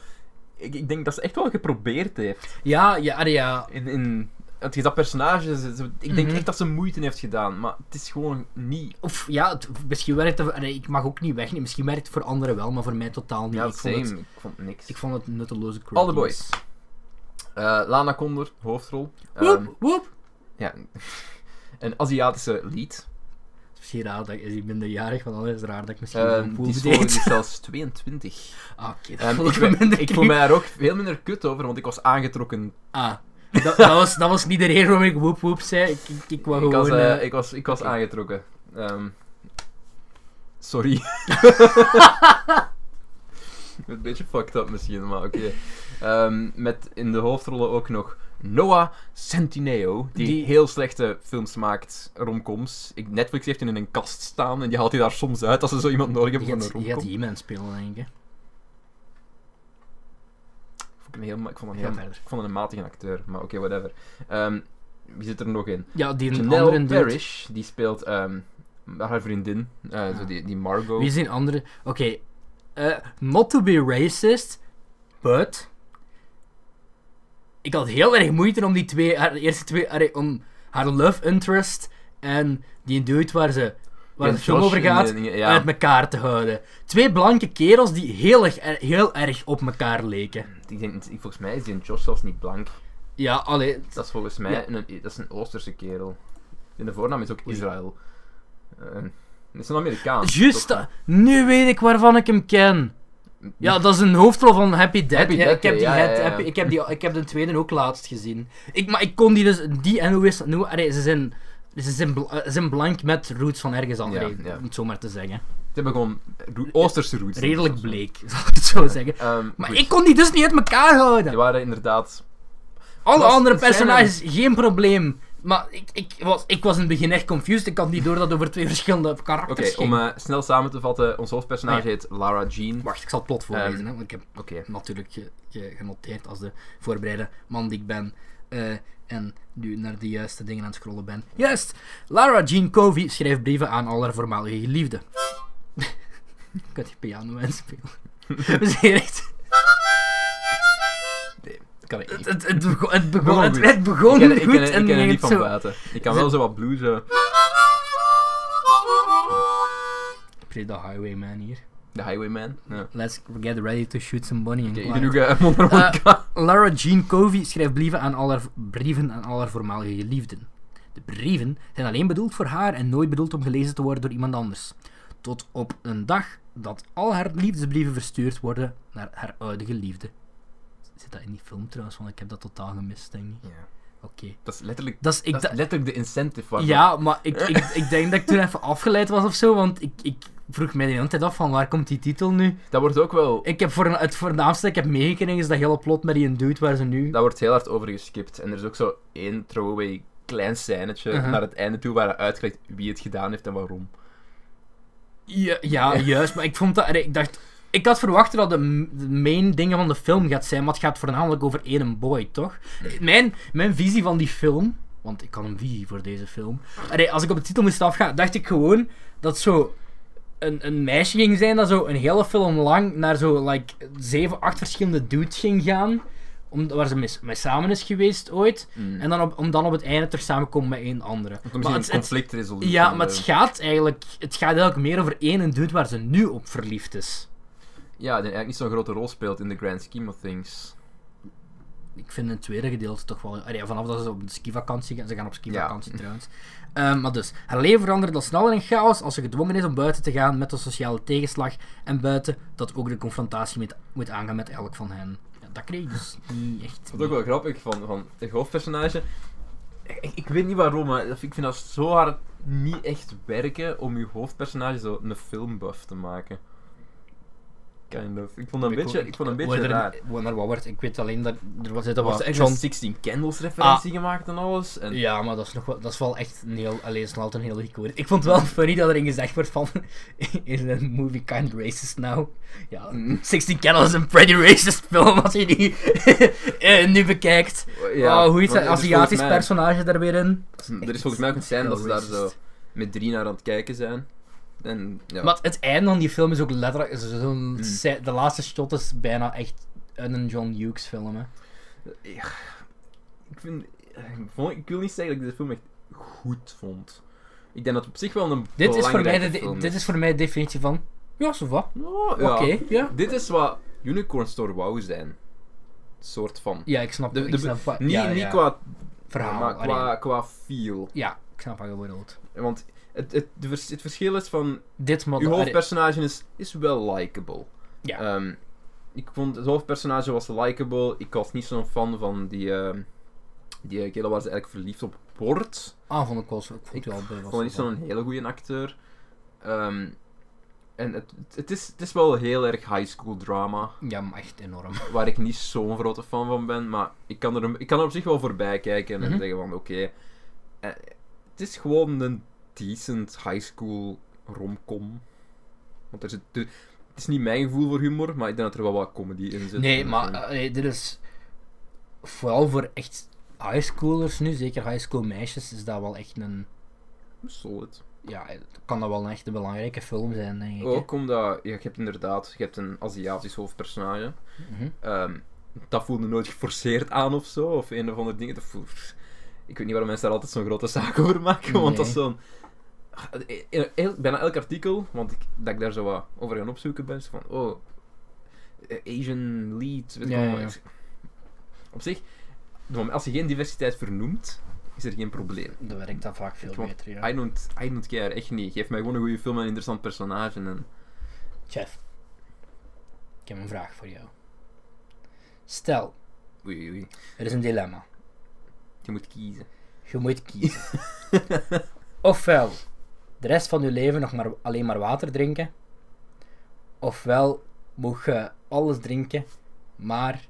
Ik, ik denk dat ze echt wel geprobeerd heeft. Ja, ja, ja. In, in, het dat personage, ze- ze- ik denk Mhm. echt dat ze moeite heeft gedaan, maar het is gewoon niet... Of ja, het- misschien werkt het. Ik mag ook niet wegnemen. Misschien werkt het voor anderen wel, maar voor mij totaal niet. Ja, ik, vond het, Ik vond niks. ik vond het nutteloze All the. Boys. Eh, Lana Condor, hoofdrol. Woep, woep. ja. Een Aziatische lead. Het is misschien raar dat ik minderjarig, want anders is het raar dat ik misschien Ehm, een die pool is volgens deed. mij zelfs 22. Ah, oké, dat Ehm, ik ik ben- voel mij daar ook veel minder kut over, want ik was aangetrokken. Ah, dat, dat, was, dat was niet de reden waarom ik woep woep zei. Ik, ik, gewoon... was, eh, eh, ik was, ik was aangetrokken. Ehm, sorry. Een beetje fucked up misschien, maar oké. Met in de hoofdrollen ook nog Noah Centineo, die, Die- heel slechte films maakt, romcoms. Ik, Netflix heeft hem in een kast staan en die haalt hij daar soms uit als ze zo iemand nodig hebben voor een je gaat romcom. He-Man spelen, denk ik. Ik vond, een heel, ik, vond een Ga heel, verder. ik vond een matige acteur, maar oké, whatever. Ehm, wie zit er nog in? Ja, die Janelle. Parrish, die speelt ehm, haar vriendin, eh, zo Ah. die, die Margot. Wie die andere? Oké. eh, not to be racist, but... Ik had heel erg moeite om die twee, haar eerste twee, haar- om haar love interest en die dude waar ze, waar de film over gaat, ja. uit elkaar te houden. Twee blanke kerels die heel erg, er- heel erg op elkaar leken. Ik denk, volgens mij is die Josh zelfs niet blank. Ja, allee, Dat is volgens mij Ja. een, dat is een Oosterse kerel. En de voornaam is ook. Israël. Eh, dat is een Amerikaan. juist, dat- nu weet ik waarvan ik hem ken. Ja, dat is een hoofdrol van Happy Death. Happy Ja, Death ik, heb die ja, ja, het- ja. Happy- ik, heb die, ik heb de tweede ook laatst gezien. Ik, maar ik kon die dus... Die en hoe is nu? Allee, ze zijn, ze zijn, bl- eh, zijn blank met roots van ergens anders. Om het zo maar te zeggen. Ze hebben gewoon Oosterse roots. Redelijk bleek, zal ik het zo zeggen. Ehm, Maar goed. ik kon die dus niet uit elkaar houden. Die waren inderdaad... Alle andere het personages, geen probleem. Maar ik, ik, was, ik was in het begin echt confused. Ik had niet door dat over twee verschillende Oké, karakters om ging. eh, snel samen te vatten. Ons hoofdpersonage Ah, heet Lara Jean. Wacht, ik zal het plot voorlezen. Ehm, hè, want ik heb Oké. natuurlijk ge- ge- genoteerd als de voorbereide man die ik ben. eh, en nu naar de juiste dingen aan het scrollen ben. Juist! Lara Jean Covey schrijft brieven aan al haar voormalige geliefden. ik kan die piano inspelen. We zijn echt... Nee. kan ik Het, niet. het, het begon, het begon, Begon het, goed. het begon ik ken, ik goed ken, en ik ken er niet van zo... buiten. Ik kan wel zo wat bluesen. Play the Highwayman hier. De Highwayman. Ja. Let's get ready to shoot some bunny and Clyde. genoeg uh, mondharmonica. Lara Jean Covey schrijft brieven aan al haar, brieven aan al haar voormalige geliefden. De brieven zijn alleen bedoeld voor haar en nooit bedoeld om gelezen te worden door iemand anders. Tot op een dag dat al haar liefdesbrieven verstuurd worden naar haar oude geliefde. Zit dat in die film trouwens? Want ik heb dat totaal gemist, denk ik. Ja. Oké. Dat is letterlijk, Dat is, ik dat is letterlijk de incentive. waarvan- ja, maar ik, ik, ik denk dat ik toen even afgeleid was of zo, want ik, ik vroeg mij de hele tijd af van waar komt die titel nu? Dat wordt ook wel... Ik heb voor, het voornaamste dat ik heb meegekregen is dat hele plot met die dude waar ze nu... Dat wordt heel hard overgeskipt. En er is ook zo één throwaway klein scènetje Uh-huh. naar het einde toe waar hij uitlegt wie het gedaan heeft en waarom. Ja, ja, juist. Maar ik vond dat... Ik dacht... Ik had verwacht dat de, main dingen van de film gaat zijn, maar het gaat voornamelijk over één boy, toch? Mijn, mijn visie van die film... Want ik had een visie voor deze film. Allee, als ik op de titel moest afgaan, dacht ik gewoon dat zo... Een, een meisje ging zijn dat zo een hele film lang naar zo, like, zeven, acht verschillende dudes ging gaan. Om, waar ze mee, mee samen is geweest ooit. Mm. En dan op, om dan op het einde terug samen te komen met één andere. Om Maar een het- conflictresolutie. ja, maar het gaat eigenlijk, het gaat eigenlijk meer over één dude waar ze nu op verliefd is. Ja, die eigenlijk niet zo'n grote rol speelt in the grand scheme of things. Ik vind het tweede gedeelte toch wel. allee, vanaf dat ze op de skivakantie gaan. Ze gaan op skivakantie trouwens. Ehm, maar dus, haar leven verandert al sneller in chaos als ze gedwongen is om buiten te gaan met de sociale tegenslag. En buiten dat ook de confrontatie moet, moet aangaan met elk van hen. Ja, dat kreeg ik dus niet echt. Wat ook wel grappig van, van het hoofdpersonage. Ik, ik weet niet waarom, maar ik vind dat zo hard niet echt werken om je hoofdpersonage zo een filmbuff te maken. Kind of. Ik vond dat een beetje, ik vond een beetje raar. Naar wat wordt, ik weet alleen dat er was Er zitten was echt John een 16 Candles referentie gemaakt en alles. En Ja, maar dat is, nog wel, dat is wel echt een heel, alleen is een heel. Ik vond het wel funny dat erin gezegd wordt van, is een movie kind racist now? Ja, Mm. 16 Candles is een pretty racist film als je die eh, nu bekijkt. ja, oh, hoe heet want dat is Aziatisch personage daar weer in? Er is volgens mij ook een scène dat ze daar zo met drie naar aan het kijken zijn. En ja, Maar het einde van die film is ook letterlijk, is zo'n, Mm. se- de laatste shot is bijna echt een John Hughes film, hè. Ja, ik vind... Ik, wil niet zeggen dat ik de film echt goed vond. Ik denk dat het op zich wel een Dit is, voor mij de, dit is voor mij de definitie van, ja, zo wat. Oh. Oké, ja. Dit is wat Unicorn Store wou zijn. Soort van. Ja, ik snap, De- ik de- snap wat- Niet, ja, niet ja. qua verhaal. maar qua, qua feel. Ja, ik snap wat je bedoelt. Want het, het, vers- het verschil is van... Dit maar Uw hoofdpersonage is, is wel likable. Ja. Ehm, ik vond het hoofdpersonage was likable. Ik was niet zo'n fan van die, ehm die kerel waar ze eigenlijk verliefd op wordt. Ah, vond ik wel zo. Ik vond het niet zo'n hele goede acteur. Ehm, en het, het, is, het is wel heel erg high school drama. Ja, maar echt enorm. Waar ik niet zo'n grote fan van ben. Maar ik kan er, ik kan er op zich wel voorbij kijken en Mhm. zeggen van oké. eh, het is gewoon een decent high school romcom. Want er zit, het is niet mijn gevoel voor humor, maar ik denk dat er wel wat comedy in zit. Nee, maar eh, nee, dit is. Vooral voor echt highschoolers nu, zeker highschool meisjes, is dat wel echt een. solid. Ja, kan dat wel een echt een belangrijke film zijn, denk ik. hè. Ook omdat ja, je hebt inderdaad je hebt een Aziatisch hoofdpersonage. Mhm. Ehm, dat voelde nooit geforceerd aan of zo, of een of andere dingen. Dat. Ik weet niet waarom mensen daar altijd zo'n grote zaak over maken, want dat is zo'n... in- in- heel- Bijna elk artikel, want ik, dat ik daar zo wat over gaan opzoeken ben, van, oh, eh, Asian lead, weet ik Ja, Op zich, als je geen diversiteit vernoemt, is er geen probleem. Dan werkt dat vaak veel beter, ja. I don't, I don't care, echt niet. Geef mij gewoon een goede film en een interessant personage en... Chef, ik heb een vraag voor jou. Stel, Oei, oei, er is een dilemma. je moet kiezen. Je moet kiezen. Ofwel de rest van je leven nog maar alleen maar water drinken. Ofwel mocht je alles drinken, maar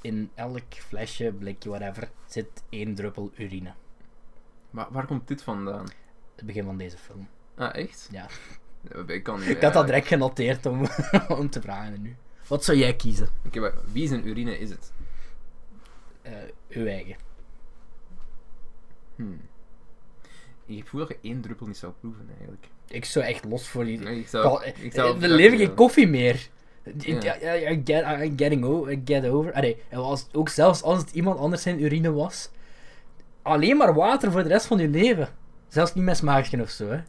in elk flesje, blikje, whatever, zit één druppel urine. Maar waar komt dit vandaan? Het begin van deze film. Ah, echt? Ja. Ik kan niet. Ik had dat direct genoteerd om, om te vragen nu. Wat zou jij kiezen? Oké, maar wie zijn urine is het? Eh uw eigen. Hmm. Ik voel dat je één druppel niet zou proeven, eigenlijk. Ik zou echt los voor die... Nee, ik zou... ik zou we leven geen koffie meer. Ja, get, I- getting over, get over. Allee, en als, ook zelfs als het iemand anders zijn urine was, alleen maar water voor de rest van je leven. Zelfs niet met smaakje of zo, hè.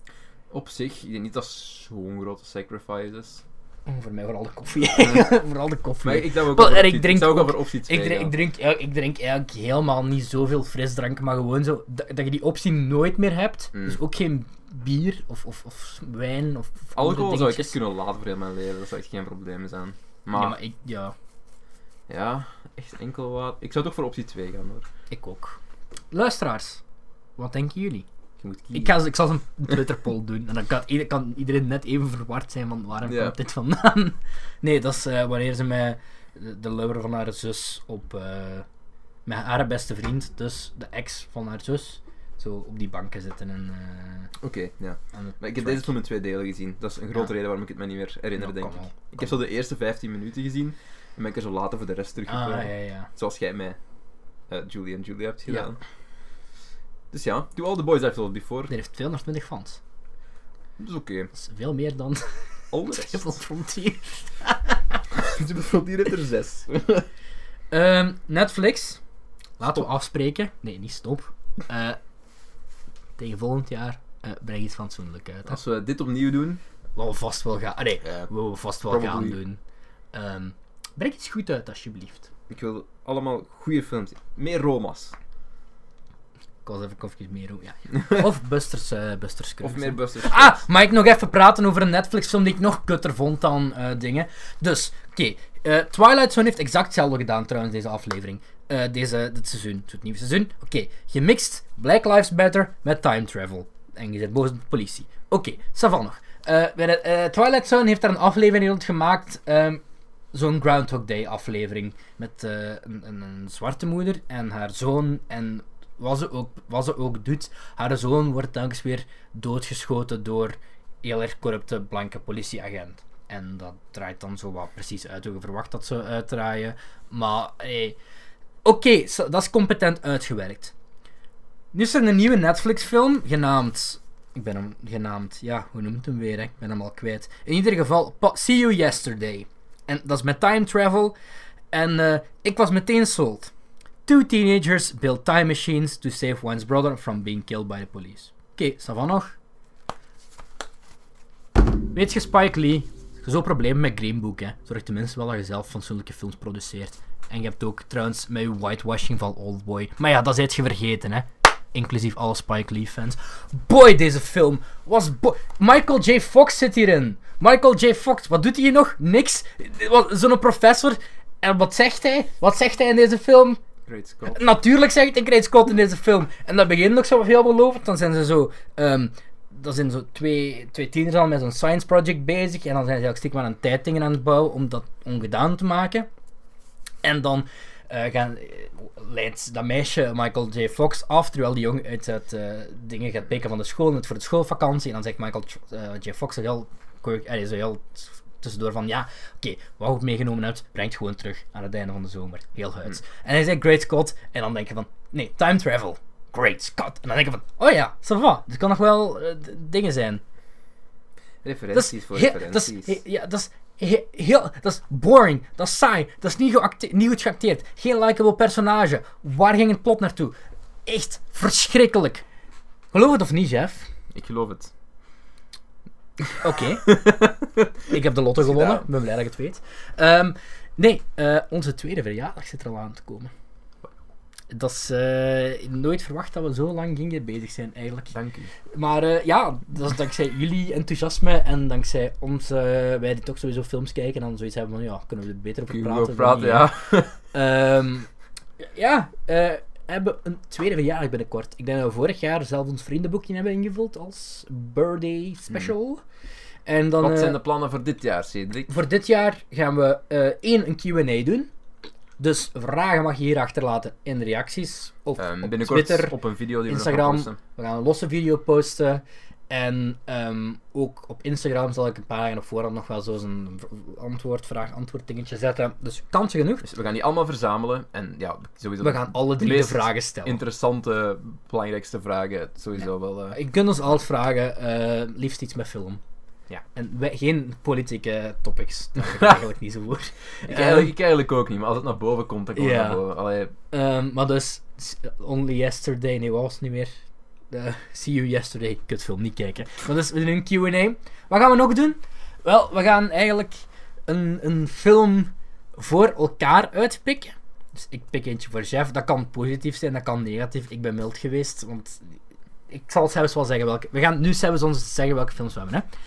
Op zich, ik denk niet dat zo'n grote sacrifice is. Oh, voor mij vooral de koffie. vooral de koffie. Maar ik zou ook Wel, wel voor en ik optie- drink ook optie 2 Ik drink, gaan. ik, drink, ik drink eigenlijk helemaal niet zoveel frisdrank, maar gewoon zo dat, dat je die optie nooit meer hebt. Mm. Dus ook geen bier of, of, of wijn of, of Alcohol zou ik echt kunnen laten voor heel mijn leven, dat zou echt geen probleem zijn. Maar, Ja, maar ik, ja, ja, echt enkel wat. Ik zou toch voor optie 2 gaan hoor. ik ook. Luisteraars, wat denken jullie? Je moet. Ik, ga, ik zal een Twitter poll doen en dan kan, ieder- kan iedereen net even verward zijn van waarom komt dit vandaan. Nee, dat is eh, wanneer ze met de, de lover van haar zus op... eh, met haar beste vriend, dus de ex van haar zus, zo op die banken zitten en... eh, Oké, ja. Maar ik heb deze film in twee delen gezien. Dat is een grote Ja. reden waarom ik het me niet meer herinner, denk ik. Ik heb zo de eerste 15 minuten gezien en ben ik er zo later voor de rest teruggekomen. Ah, ja, ja. Zoals jij mij Julie en Julia hebt Ja. gedaan. Dus ja, Do All the Boys I've Told Before. Die heeft 220 fans. Dat is oké. Dat is veel meer dan All the rest. Triple Frontier. Bijvoorbeeld hier heeft er zes. Ehm, Netflix. Laten we afspreken. Nee, niet stop. Eh, tegen volgend jaar eh breng iets fatsoenlijk uit. hè. Als we dit opnieuw doen, Wat we vast wel gaan... Nee, wat we vast wel Probably. gaan doen. Ehm, breng iets goed uit, alsjeblieft. ik wil allemaal goede films zien. Meer Roma's. Ik was even meer. Ja. Of Busters, eh Busters Of meer hè. Busters. Ah, mag ik nog even praten over een Netflix-film die ik nog kutter vond dan eh, dingen? Dus, oké. eh, Twilight Zone heeft exact hetzelfde gedaan trouwens, deze aflevering. Deze, dit seizoen, het nieuwe seizoen. Oké, gemixt Black Lives Matter met time travel. En je zit boven de politie. Oké, ça va nog. Twilight Zone heeft daar een aflevering rond gemaakt. ehm, Zo'n Groundhog Day aflevering. Met een, een, een zwarte moeder en haar zoon. En wat ze, ook, wat ze ook doet, haar zoon wordt telkens weer doodgeschoten door heel erg corrupte blanke politieagent. En dat draait dan zo wat precies uit hoe je verwacht dat ze uitdraaien. Maar, hey, oké, dat is competent uitgewerkt. Nu is er een nieuwe Netflix-film genaamd. Ik ben hem genaamd. Ja, hoe noemt hem weer? Ik ben hem al kwijt. In ieder geval, See You Yesterday. En dat is met time travel. En eh, ik was meteen sold. Two teenagers build time machines to save one's brother from being killed by the police. Oké, okay, nog? Weet je, Spike Lee, zo'n probleem met Green Book, hè. Zorg tenminste wel dat je zelf fatsoenlijke films produceert. En je hebt ook trouwens met je whitewashing van Oldboy. Maar ja, dat zijt je vergeten, hè. Inclusief alle Spike Lee fans. Boy, deze film was... Michael J. Fox zit hierin. Michael J. Fox, wat doet hij hier nog? Niks. Zo'n professor. En wat zegt hij? Wat zegt hij in deze film? Great Scott. Natuurlijk zegt ik Great Scott in deze film. En dat begint nog zo veelbelovend. Dan zijn ze zo... ehm dan zijn zo twee, twee tieners al met zo'n science project bezig. En dan zijn ze eigenlijk stiekem aan een tijddingen aan het bouwen om dat ongedaan te maken. En dan eh, gaan, eh, leidt dat meisje Michael J. Fox af, terwijl die jongen uit het eh, dingen gaat pikken van de school, net voor de schoolvakantie. En dan zegt Michael J. Fox heel, allee, zo heel tussendoor van, ja, oké, wat je meegenomen hebt, brengt gewoon terug aan het einde van de zomer. Heel huids. En hij zegt Great Scott, en dan denk je van, nee, time travel. Great Scott. En dan denk je van, oh ja, ça va. Dus kan nog wel eh, dingen zijn. Dat Referenties voor dat referenties. ja, dat is he- heel, dat is boring, dat is saai, dat is niet, niet goed geacteerd, geen likable personage. Waar ging het plot naartoe? Echt verschrikkelijk. Geloof het of niet, Jeff? Ik geloof het. Oké. ik heb de lotto Is gewonnen, ik ben blij dat ik het weet. Ehm, nee, eh, onze tweede verjaardag zit er al aan te komen. Dat is eh, nooit verwacht dat we zo lang gingen bezig zijn, eigenlijk. Dank u. Maar eh, ja, dat is dankzij jullie enthousiasme en dankzij ons, wij die toch sowieso films kijken en dan zoiets hebben van, ja, kunnen we er beter over praten? praten, ja. Ehm, ja, hebben een tweede verjaardag binnenkort. Ik denk dat we vorig jaar zelf ons vriendenboekje hebben ingevuld als birthday special. En dan, Wat eh, zijn de plannen voor dit jaar, Cedric? voor dit jaar gaan we eh, één een Q&A doen. Dus vragen mag je hier achterlaten in de reacties. Of op binnenkort Twitter. op een video die we Instagram. posten. We gaan een losse video posten. En ehm, ook op Instagram zal ik een paar dagen op voorhand nog wel zo'n antwoord, vraag, antwoord dingetje zetten. Dus kansen genoeg. Dus we gaan die allemaal verzamelen en ja, sowieso We gaan alle drie de vragen stellen. interessante, belangrijkste vragen sowieso wel. eh. Je kunt ons alles vragen, eh, liefst iets met film. Ja. En wij, geen politieke topics, daar ik eigenlijk niet zo voor. Ik, Ehm, eigenlijk, ik eigenlijk ook niet, maar als het naar boven komt, dan komt het Ja. naar boven. Ehm, maar dus, Only Yesterday, nee, was het niet meer? Eh, See You Yesterday, kutfilm, niet kijken. We doen een Q&A. Wat gaan we nog doen? Wel, we gaan eigenlijk een, een film voor elkaar uitpikken. Dus ik pik eentje voor Jeff. Dat kan positief zijn, dat kan negatief. Ik ben mild geweest, want ik zal zelfs wel zeggen welke... We gaan nu zelfs ons zeggen welke films we hebben, hè.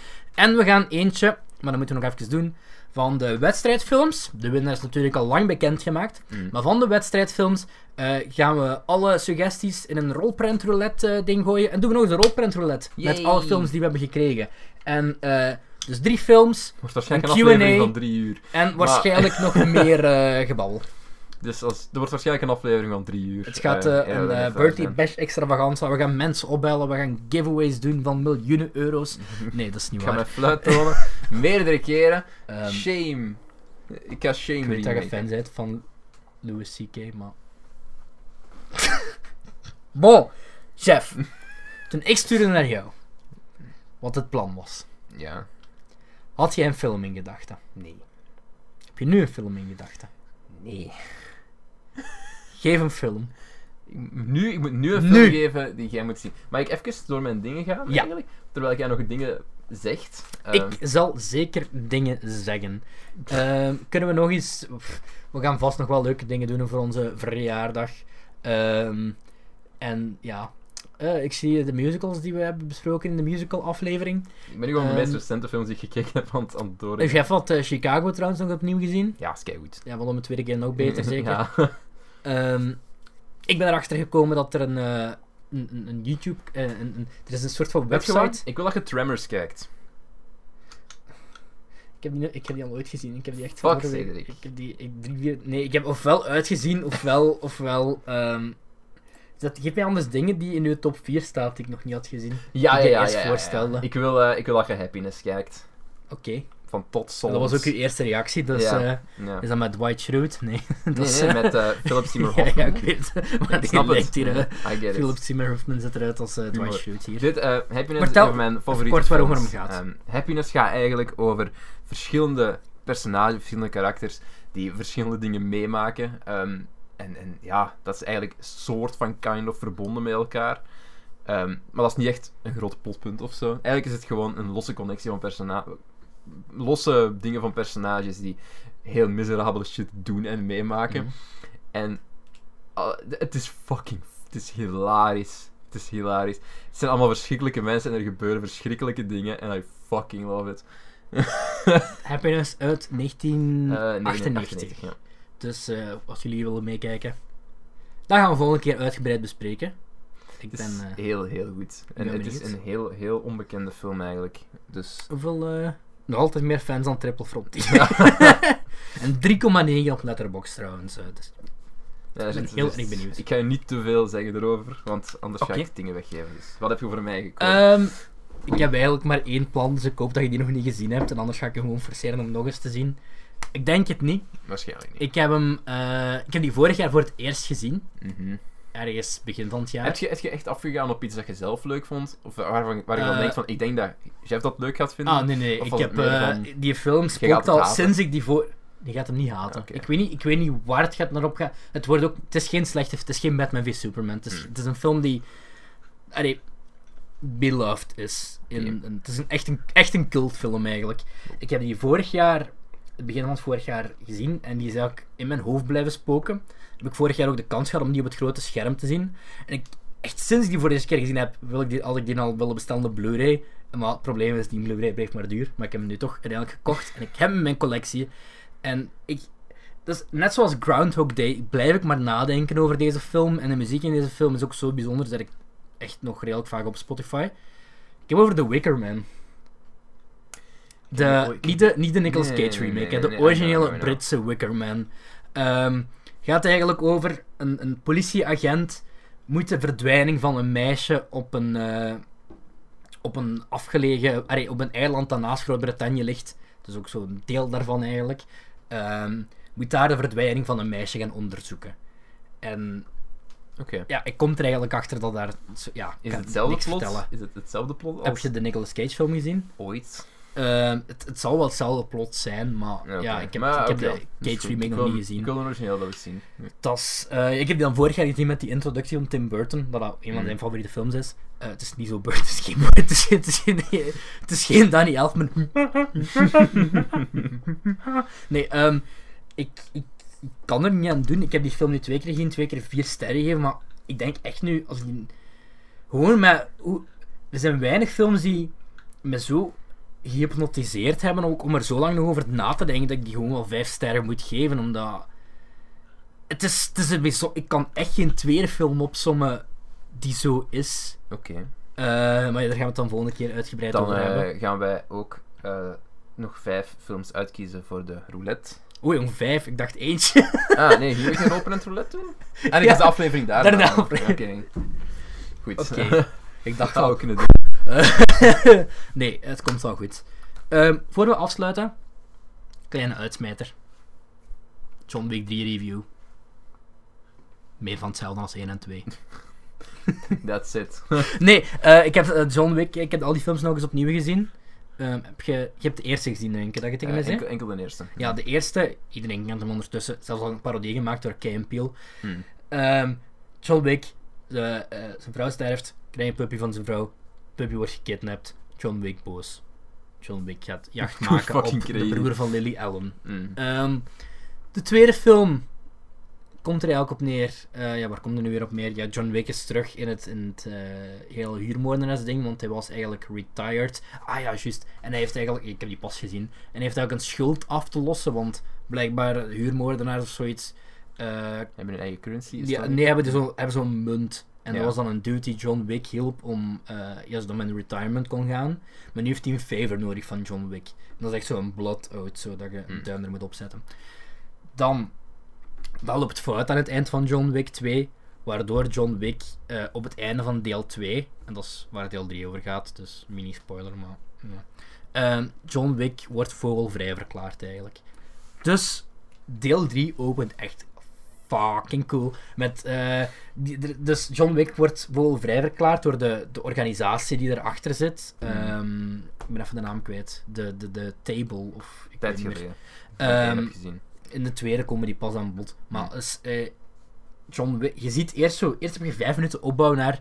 En we gaan eentje, maar dat moeten we nog even doen, van de wedstrijdfilms. De winnaar is natuurlijk al lang bekendgemaakt. mm. Maar van de wedstrijdfilms eh, gaan we alle suggesties in een rolprent roulette eh, ding gooien. En doen we nog eens een rolprent roulette. Met alle films die we hebben gekregen. En eh, dus drie films wordt waarschijnlijk een Q&A. van drie uur. en waarschijnlijk nog meer eh, gebabbel. Dus als, er wordt waarschijnlijk een aflevering van drie uur. Het gaat Eh, eh, een eh, Bertie zijn. Bash extravaganza. We gaan mensen opbellen. We gaan giveaways doen van miljoenen euro's. Nee, dat is niet Ik ga waar. mijn fluit tonen. Meerdere keren. Ehm, shame. Ik ga shame ik weet dat je fan bent van Louis C.K., maar... bon, chef. Toen ik stuurde naar jou, wat het plan was, Ja. had jij een film in gedachten? Nee. Heb je nu een film in gedachten? Nee. Geef een film. Ik, moet nu, ik moet nu een Nu. film geven die jij moet zien. Mag ik even door mijn dingen gaan, Ja. eigenlijk? Terwijl jij nog dingen zegt. Ehm, Ik zal zeker dingen zeggen. Ehm, kunnen we nog eens... We gaan vast nog wel leuke dingen doen voor onze verjaardag. Ehm, en ja... eh, ik zie de musicals die we hebben besproken in de musical aflevering. ik ben nu gewoon de meest ehm, recente films die ik gekeken heb aan het, door. Heb jij wat eh, Chicago trouwens nog opnieuw gezien? Ja, is goed. Ja, wel om het tweede keer nog beter zeker. Ja. Ehm, ik ben erachter gekomen dat er een, eh, een, een, YouTube... eh, een, een- er is een soort van website... Ik wil dat je Tremors kijkt. Ik heb, die, ik heb die al nooit gezien. Ik heb die echt Fuck, Cedric. Ik heb die... Ik, drie, vier, nee, ik heb ofwel uitgezien, ofwel... ofwel ehm, dat, geef mij anders dingen die in uw top 4 staat die ik nog niet had gezien. Ja, Die ja, ja. ja, ja, voorstelde. Ik, wil, eh, ik wil dat je Happiness kijkt. Oké. Van Tot Soms. Dat was ook uw eerste reactie, dus... Ja. eh, Ja. is dat met Dwight Schrute? Nee. dat Nee, is, nee, eh, met eh, Philip Seymour Hoffman. ja, ik weet het. Maar Ik snap het. hier... Philip Seymour Hoffman zit eruit als Dwight. Schrute hier. Dit, Happiness Vertel mijn favoriete kort waarover films. hem gaat. Ehm, Happiness gaat eigenlijk over verschillende personages, verschillende karakters die verschillende dingen meemaken. Ehm, en, en ja, dat is eigenlijk soort van kind of verbonden met elkaar. Ehm, maar dat is niet echt een groot plotpunt of zo. Eigenlijk is het gewoon een losse connectie van personages. Losse dingen van personages die heel miserabele shit doen en meemaken. Mhm. En ah, het is fucking. Het is hilarisch. Het is hilarisch. Het zijn allemaal verschrikkelijke mensen en er gebeuren verschrikkelijke dingen. En I fucking love it. Happiness uit Eh, nee, nee, 1998. ja. Dus eh, als jullie willen meekijken, dat gaan we volgende keer uitgebreid bespreken. Ik Het ben... is eh, heel, heel goed. En ben het is een heel, heel onbekende film eigenlijk. Dus. hoeveel... nog altijd meer fans dan Triple Frontier. En 3,9 op Letterboxd trouwens. eh, dus. Ja, ben dus- heel dus erg benieuwd. Ik ga je niet te veel zeggen erover, want anders ga ik dingen weggeven. Dus wat heb je voor mij gekozen? Ehm, ik heb eigenlijk maar één plan, dus ik hoop dat je die nog niet gezien hebt. En anders ga ik hem gewoon forceren om nog eens te zien. Ik denk het niet. Waarschijnlijk niet. Ik heb hem... eh, ik heb die vorig jaar voor het eerst gezien. Mhm. Ergens begin van het jaar. Heb, je, heb je echt afgegaan op iets dat je zelf leuk vond? Of waarvan, waar je dan Eh, denkt van, ik denk dat Jeff dat leuk gaat vinden? Ah, nee, nee. Ik heb eh, van- die film gaat spookt al haten? sinds ik die voor... Die gaat hem niet haten. Ik, weet niet, ik weet niet waar het gaat naar op gaan. Het, wordt ook, het is geen slechte... Het is geen Batman v Superman. Het is, Hmm. het is een film die... Allee, beloved is. In, een- het is een, echt, een, echt een cultfilm eigenlijk. Ik heb die vorig jaar... Het begin van het vorig jaar gezien. En die is eigenlijk in mijn hoofd blijven spoken. Heb ik vorig jaar ook de kans gehad om die op het grote scherm te zien. En ik, echt sinds ik die voor de eerste keer gezien heb, wil ik die, als ik die al wilde bestellen op Blu-ray. Maar het probleem is, die Blu-ray blijft maar duur. Maar ik heb hem nu toch uiteindelijk gekocht. En ik heb hem in mijn collectie. En ik... Dus net zoals Groundhog Day blijf ik maar nadenken over deze film. En de muziek in deze film is ook zo bijzonder dat ik echt nog redelijk vaak op Spotify. Ik heb over The Wicker Man. De, niet, de, niet de Nicolas Cage nee, nee, remake, nee, de originele. Britse Wicker Man. Ehm, gaat eigenlijk over een, een politieagent moet de verdwijning van een meisje op een, eh, op een afgelegen, allee, op een eiland dat naast Groot-Brittannië ligt. Dus ook zo'n deel daarvan eigenlijk. Ehm, moet daar de verdwijning van een meisje gaan onderzoeken. En Oké. ja, ik kom er eigenlijk achter dat daar... Ja, Is hetzelfde plot? vertellen. Is het hetzelfde plot als Heb je de Nicolas Cage film gezien? ooit? Ehm, het, het zal wel hetzelfde plot zijn, maar ja, ik heb, Maar, ik heb de Cage remake nog niet gezien. Ik wil de origineel wel eens zien. Is, eh, ik heb die dan vorig jaar gezien met die introductie van Tim Burton, dat dat een van Mm. zijn favoriete films is. Eh, het is niet zo Burton, het is geen het is het is geen, het is geen Danny Elfman. nee, ehm, ik, ik, ik kan er niet aan doen. Ik heb die film nu twee keer gezien, twee keer vier sterren gegeven, maar ik denk echt nu, als die- gewoon met, hoe, er zijn weinig films die me zo gehypnotiseerd hebben, ook om er zo lang nog over na te denken, dat ik die gewoon wel vijf sterren moet geven, omdat... Het is, het is een bijzo- Ik kan echt geen tweede film opsommen die zo is. Oké. Eh, maar ja, daar gaan we het dan volgende keer uitgebreid Dan over hebben. eh, gaan wij ook eh, nog vijf films uitkiezen voor de roulette. Oei, jong, vijf. Ik dacht eentje. Ah, nee, hier geen open en roulette doen? Ah, nee, Ja. dat is de aflevering daar. Daarna Oké. aflevering. Goed. Oké. ik dacht Dat we kunnen doen. Nee, het komt wel goed. Ehm voor we afsluiten, kleine uitsmijter. John Wick 3 review. Meer van hetzelfde als 1 en 2. That's it. Nee, eh, ik heb eh, John Wick, ik heb al die films nog eens opnieuw gezien. Ehm, heb je, je hebt de eerste gezien, denk ik, dat je tegen mij Eh, zei? enkel, enkel de eerste. Ja, de eerste, iedereen kent hem ondertussen, zelfs al een parodie gemaakt door Kay Peele. Hmm. Ehm, John Wick, de, zijn vrouw sterft, krijgt een puppy van zijn vrouw, puppy wordt gekidnapt, John Wick boos. John Wick gaat jacht maken op de broer van Lily Allen. Mm. Ehm, de tweede film komt er eigenlijk op neer. eh, ja, waar komt er nu weer op neer? Ja, John Wick is terug in het, in het eh hele huurmoordenaars-ding, want hij was eigenlijk retired. Ah ja, juist. En hij heeft eigenlijk, ik heb die pas gezien, en hij heeft eigenlijk een schuld af te lossen, want blijkbaar huurmoordenaars of zoiets. eh, Hebben hun eigen currency? dat nee, hebben zo'n munt. En Ja. dat was dan een duty John Wick hielp om, eh ja, zodat men in retirement kon gaan. Maar nu heeft hij een favor nodig van John Wick. En dat is echt zo'n blood out, zodat je een Hmm. duim er moet opzetten. Dan, dat loopt fout aan het eind van John Wick 2. Waardoor John Wick eh, op het einde van deel 2, en dat is waar deel 3 over gaat, dus mini-spoiler, maar... Ja. Ehm, John Wick wordt vogelvrij verklaard eigenlijk. Dus deel 3 opent echt fucking cool. Met, eh, die, dus John Wick wordt vogelvrij verklaard door de, de organisatie die erachter zit. Mhm. Ehm, ik ben even de naam kwijt. De, de, de Table, of... Ik Tijd geleden. Ehm, Um, in de tweede komen die pas aan bod. Maar is, eh, John Wick, je ziet eerst zo, eerst heb je vijf minuten opbouw naar.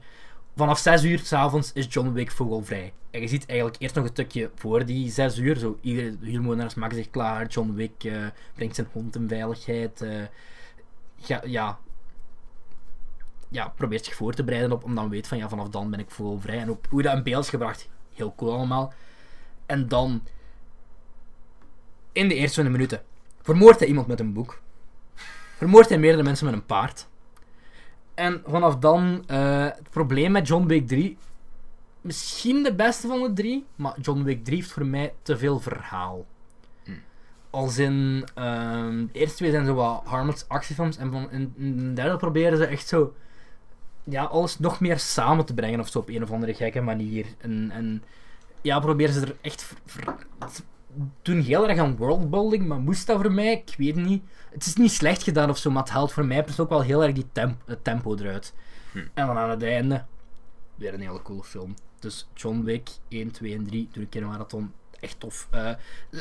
Vanaf 6 uur s'avonds is John Wick vogelvrij. En je ziet eigenlijk eerst nog een stukje voor die 6 uur. Zo, iedere huurmoordenaars maken zich klaar. John Wick eh, brengt zijn hond in veiligheid. Ja, ja, ja, probeert zich voor te bereiden op, om dan weet van ja, vanaf dan ben ik vogelvrij. En ook hoe dat in beeld is gebracht, heel cool allemaal. En dan, in de eerste 20 minuten, vermoordt hij iemand met een boek. Vermoordt hij meerdere mensen met een paard. En vanaf dan, eh, het probleem met John Wick 3, misschien de beste van de drie, maar John Wick 3 heeft voor mij te veel verhaal. Als in, ehm, de eerste twee zijn zo wat harmless actiefilms, en van, in, in de derde proberen ze echt zo, ja, alles nog meer samen te brengen, of zo op een of andere gekke manier. En, en ja, proberen ze er echt ver- ver- ze doen heel erg aan worldbuilding, maar moest dat voor mij? Ik weet niet. Het is niet slecht gedaan of zo, maar het haalt voor mij persoonlijk wel heel erg die temp- het tempo eruit. Hm. En dan aan het einde, weer een hele coole film. Dus John Wick 1, 2 en 3, doe ik in een marathon. Echt tof. Eh,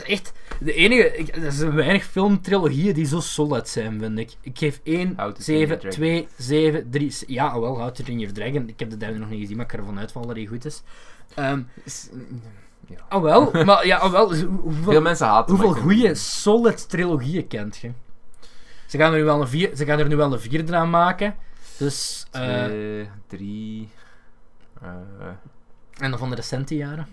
echt, de enige, ik, er zijn weinig filmtrilogieën die zo solid zijn, vind ik. Ik geef 1, How to Train 7, Your Dragon. 2, 7, 3. Ja, wel, How to Train Your Dragon. Ik heb de derde nog niet gezien, maar ik ga ervan uitvallen dat die goed is. Is- ja. ah wel, maar ja, ah wel. dus hoe- hoeveel, Veel mensen haten Hoeveel goede, solid trilogieën kent je? Ze gaan er nu wel een, vier, ze gaan er nu wel een vierde aan maken. Dus, eh, Twee, drie... eh, en dan van de recente jaren.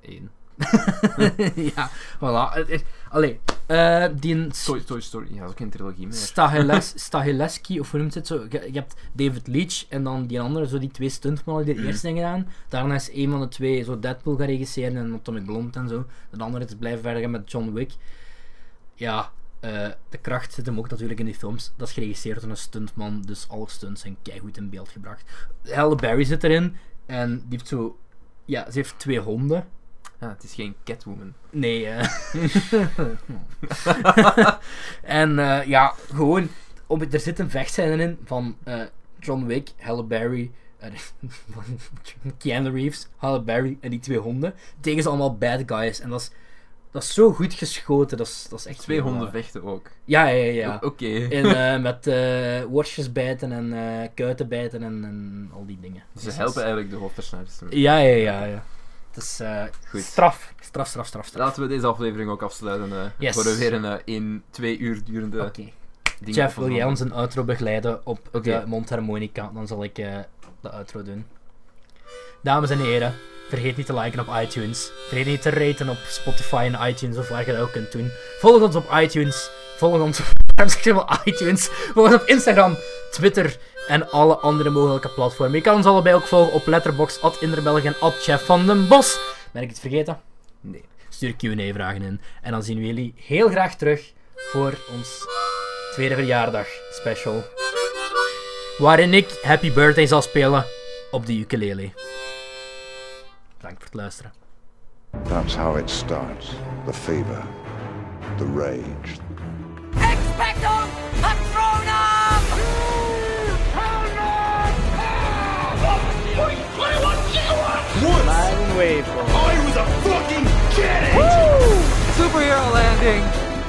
Één. ja, voilà. Het Allee, eh, die Toy, Toy Story. Ja, dat is ook geen trilogie meer. Stahiles, Stahileski, of hoe noemt het zo? Je, je hebt David Leach en dan die andere, zo die twee stuntmannen die de Mhm. eerste zijn gedaan. Daarna is een van de twee zo Deadpool gaan regisseren en Atomic Blonde en zo. De andere is blijven verder gaan met John Wick. Ja, eh, de kracht zit hem ook natuurlijk in die films. Dat is geregisseerd door een stuntman, dus alle stunts zijn keigoed in beeld gebracht. Halle Berry zit erin en die heeft zo... Ja, ze heeft twee honden. Ja, het is geen Catwoman. Nee, eh. en eh, ja, gewoon. Op, er zit een vechtscène in van eh, John Wick, Halle Berry, Keanu Reeves, Halle Berry en die twee honden tegen ze allemaal bad guys. En dat is, dat is zo goed geschoten. Dat is, dat is echt Twee honden vechten ook. Ja, ja, ja. Oké. En, met worstjes bijten en kuiten bijten en, en al die dingen. Ze Dus helpen dat eigenlijk de hoofdpersonages. Ja, ja, ja. ja. Het is eh, Goed. straf. Straf, straf, straf, straf. Laten we deze aflevering ook afsluiten. eh Yes. Voor we weer een 1, 2 uur durende Oké. ding Jeff, wil jij ons een outro begeleiden op de mondharmonica? Dan zal ik eh, de outro doen. Dames en heren, vergeet niet te liken op iTunes. Vergeet niet te raten op Spotify en iTunes of waar je dat ook kunt doen. Volg ons op iTunes. Volg ons op, iTunes. Volg ons op Instagram, Twitter en alle andere mogelijke platformen. Je kan ons allebei ook volgen op Letterboxd, at en at Chef van den Bos. Ben ik iets vergeten? Nee. Stuur Q&A-vragen in. En dan zien we jullie heel graag terug voor ons tweede verjaardag special. Waarin ik Happy Birthday zal spelen op de ukulele. Bedankt voor het luisteren. That's how it starts. The fever, the rage, Superhero landing!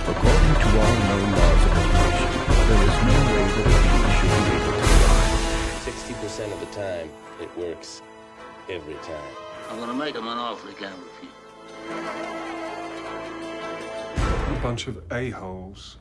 according to all known laws of evolution, there is no way that a bee should be able to fly. 60% of the time, it works every time. I'm gonna make him an offer he can't refuse. A bunch of a-holes.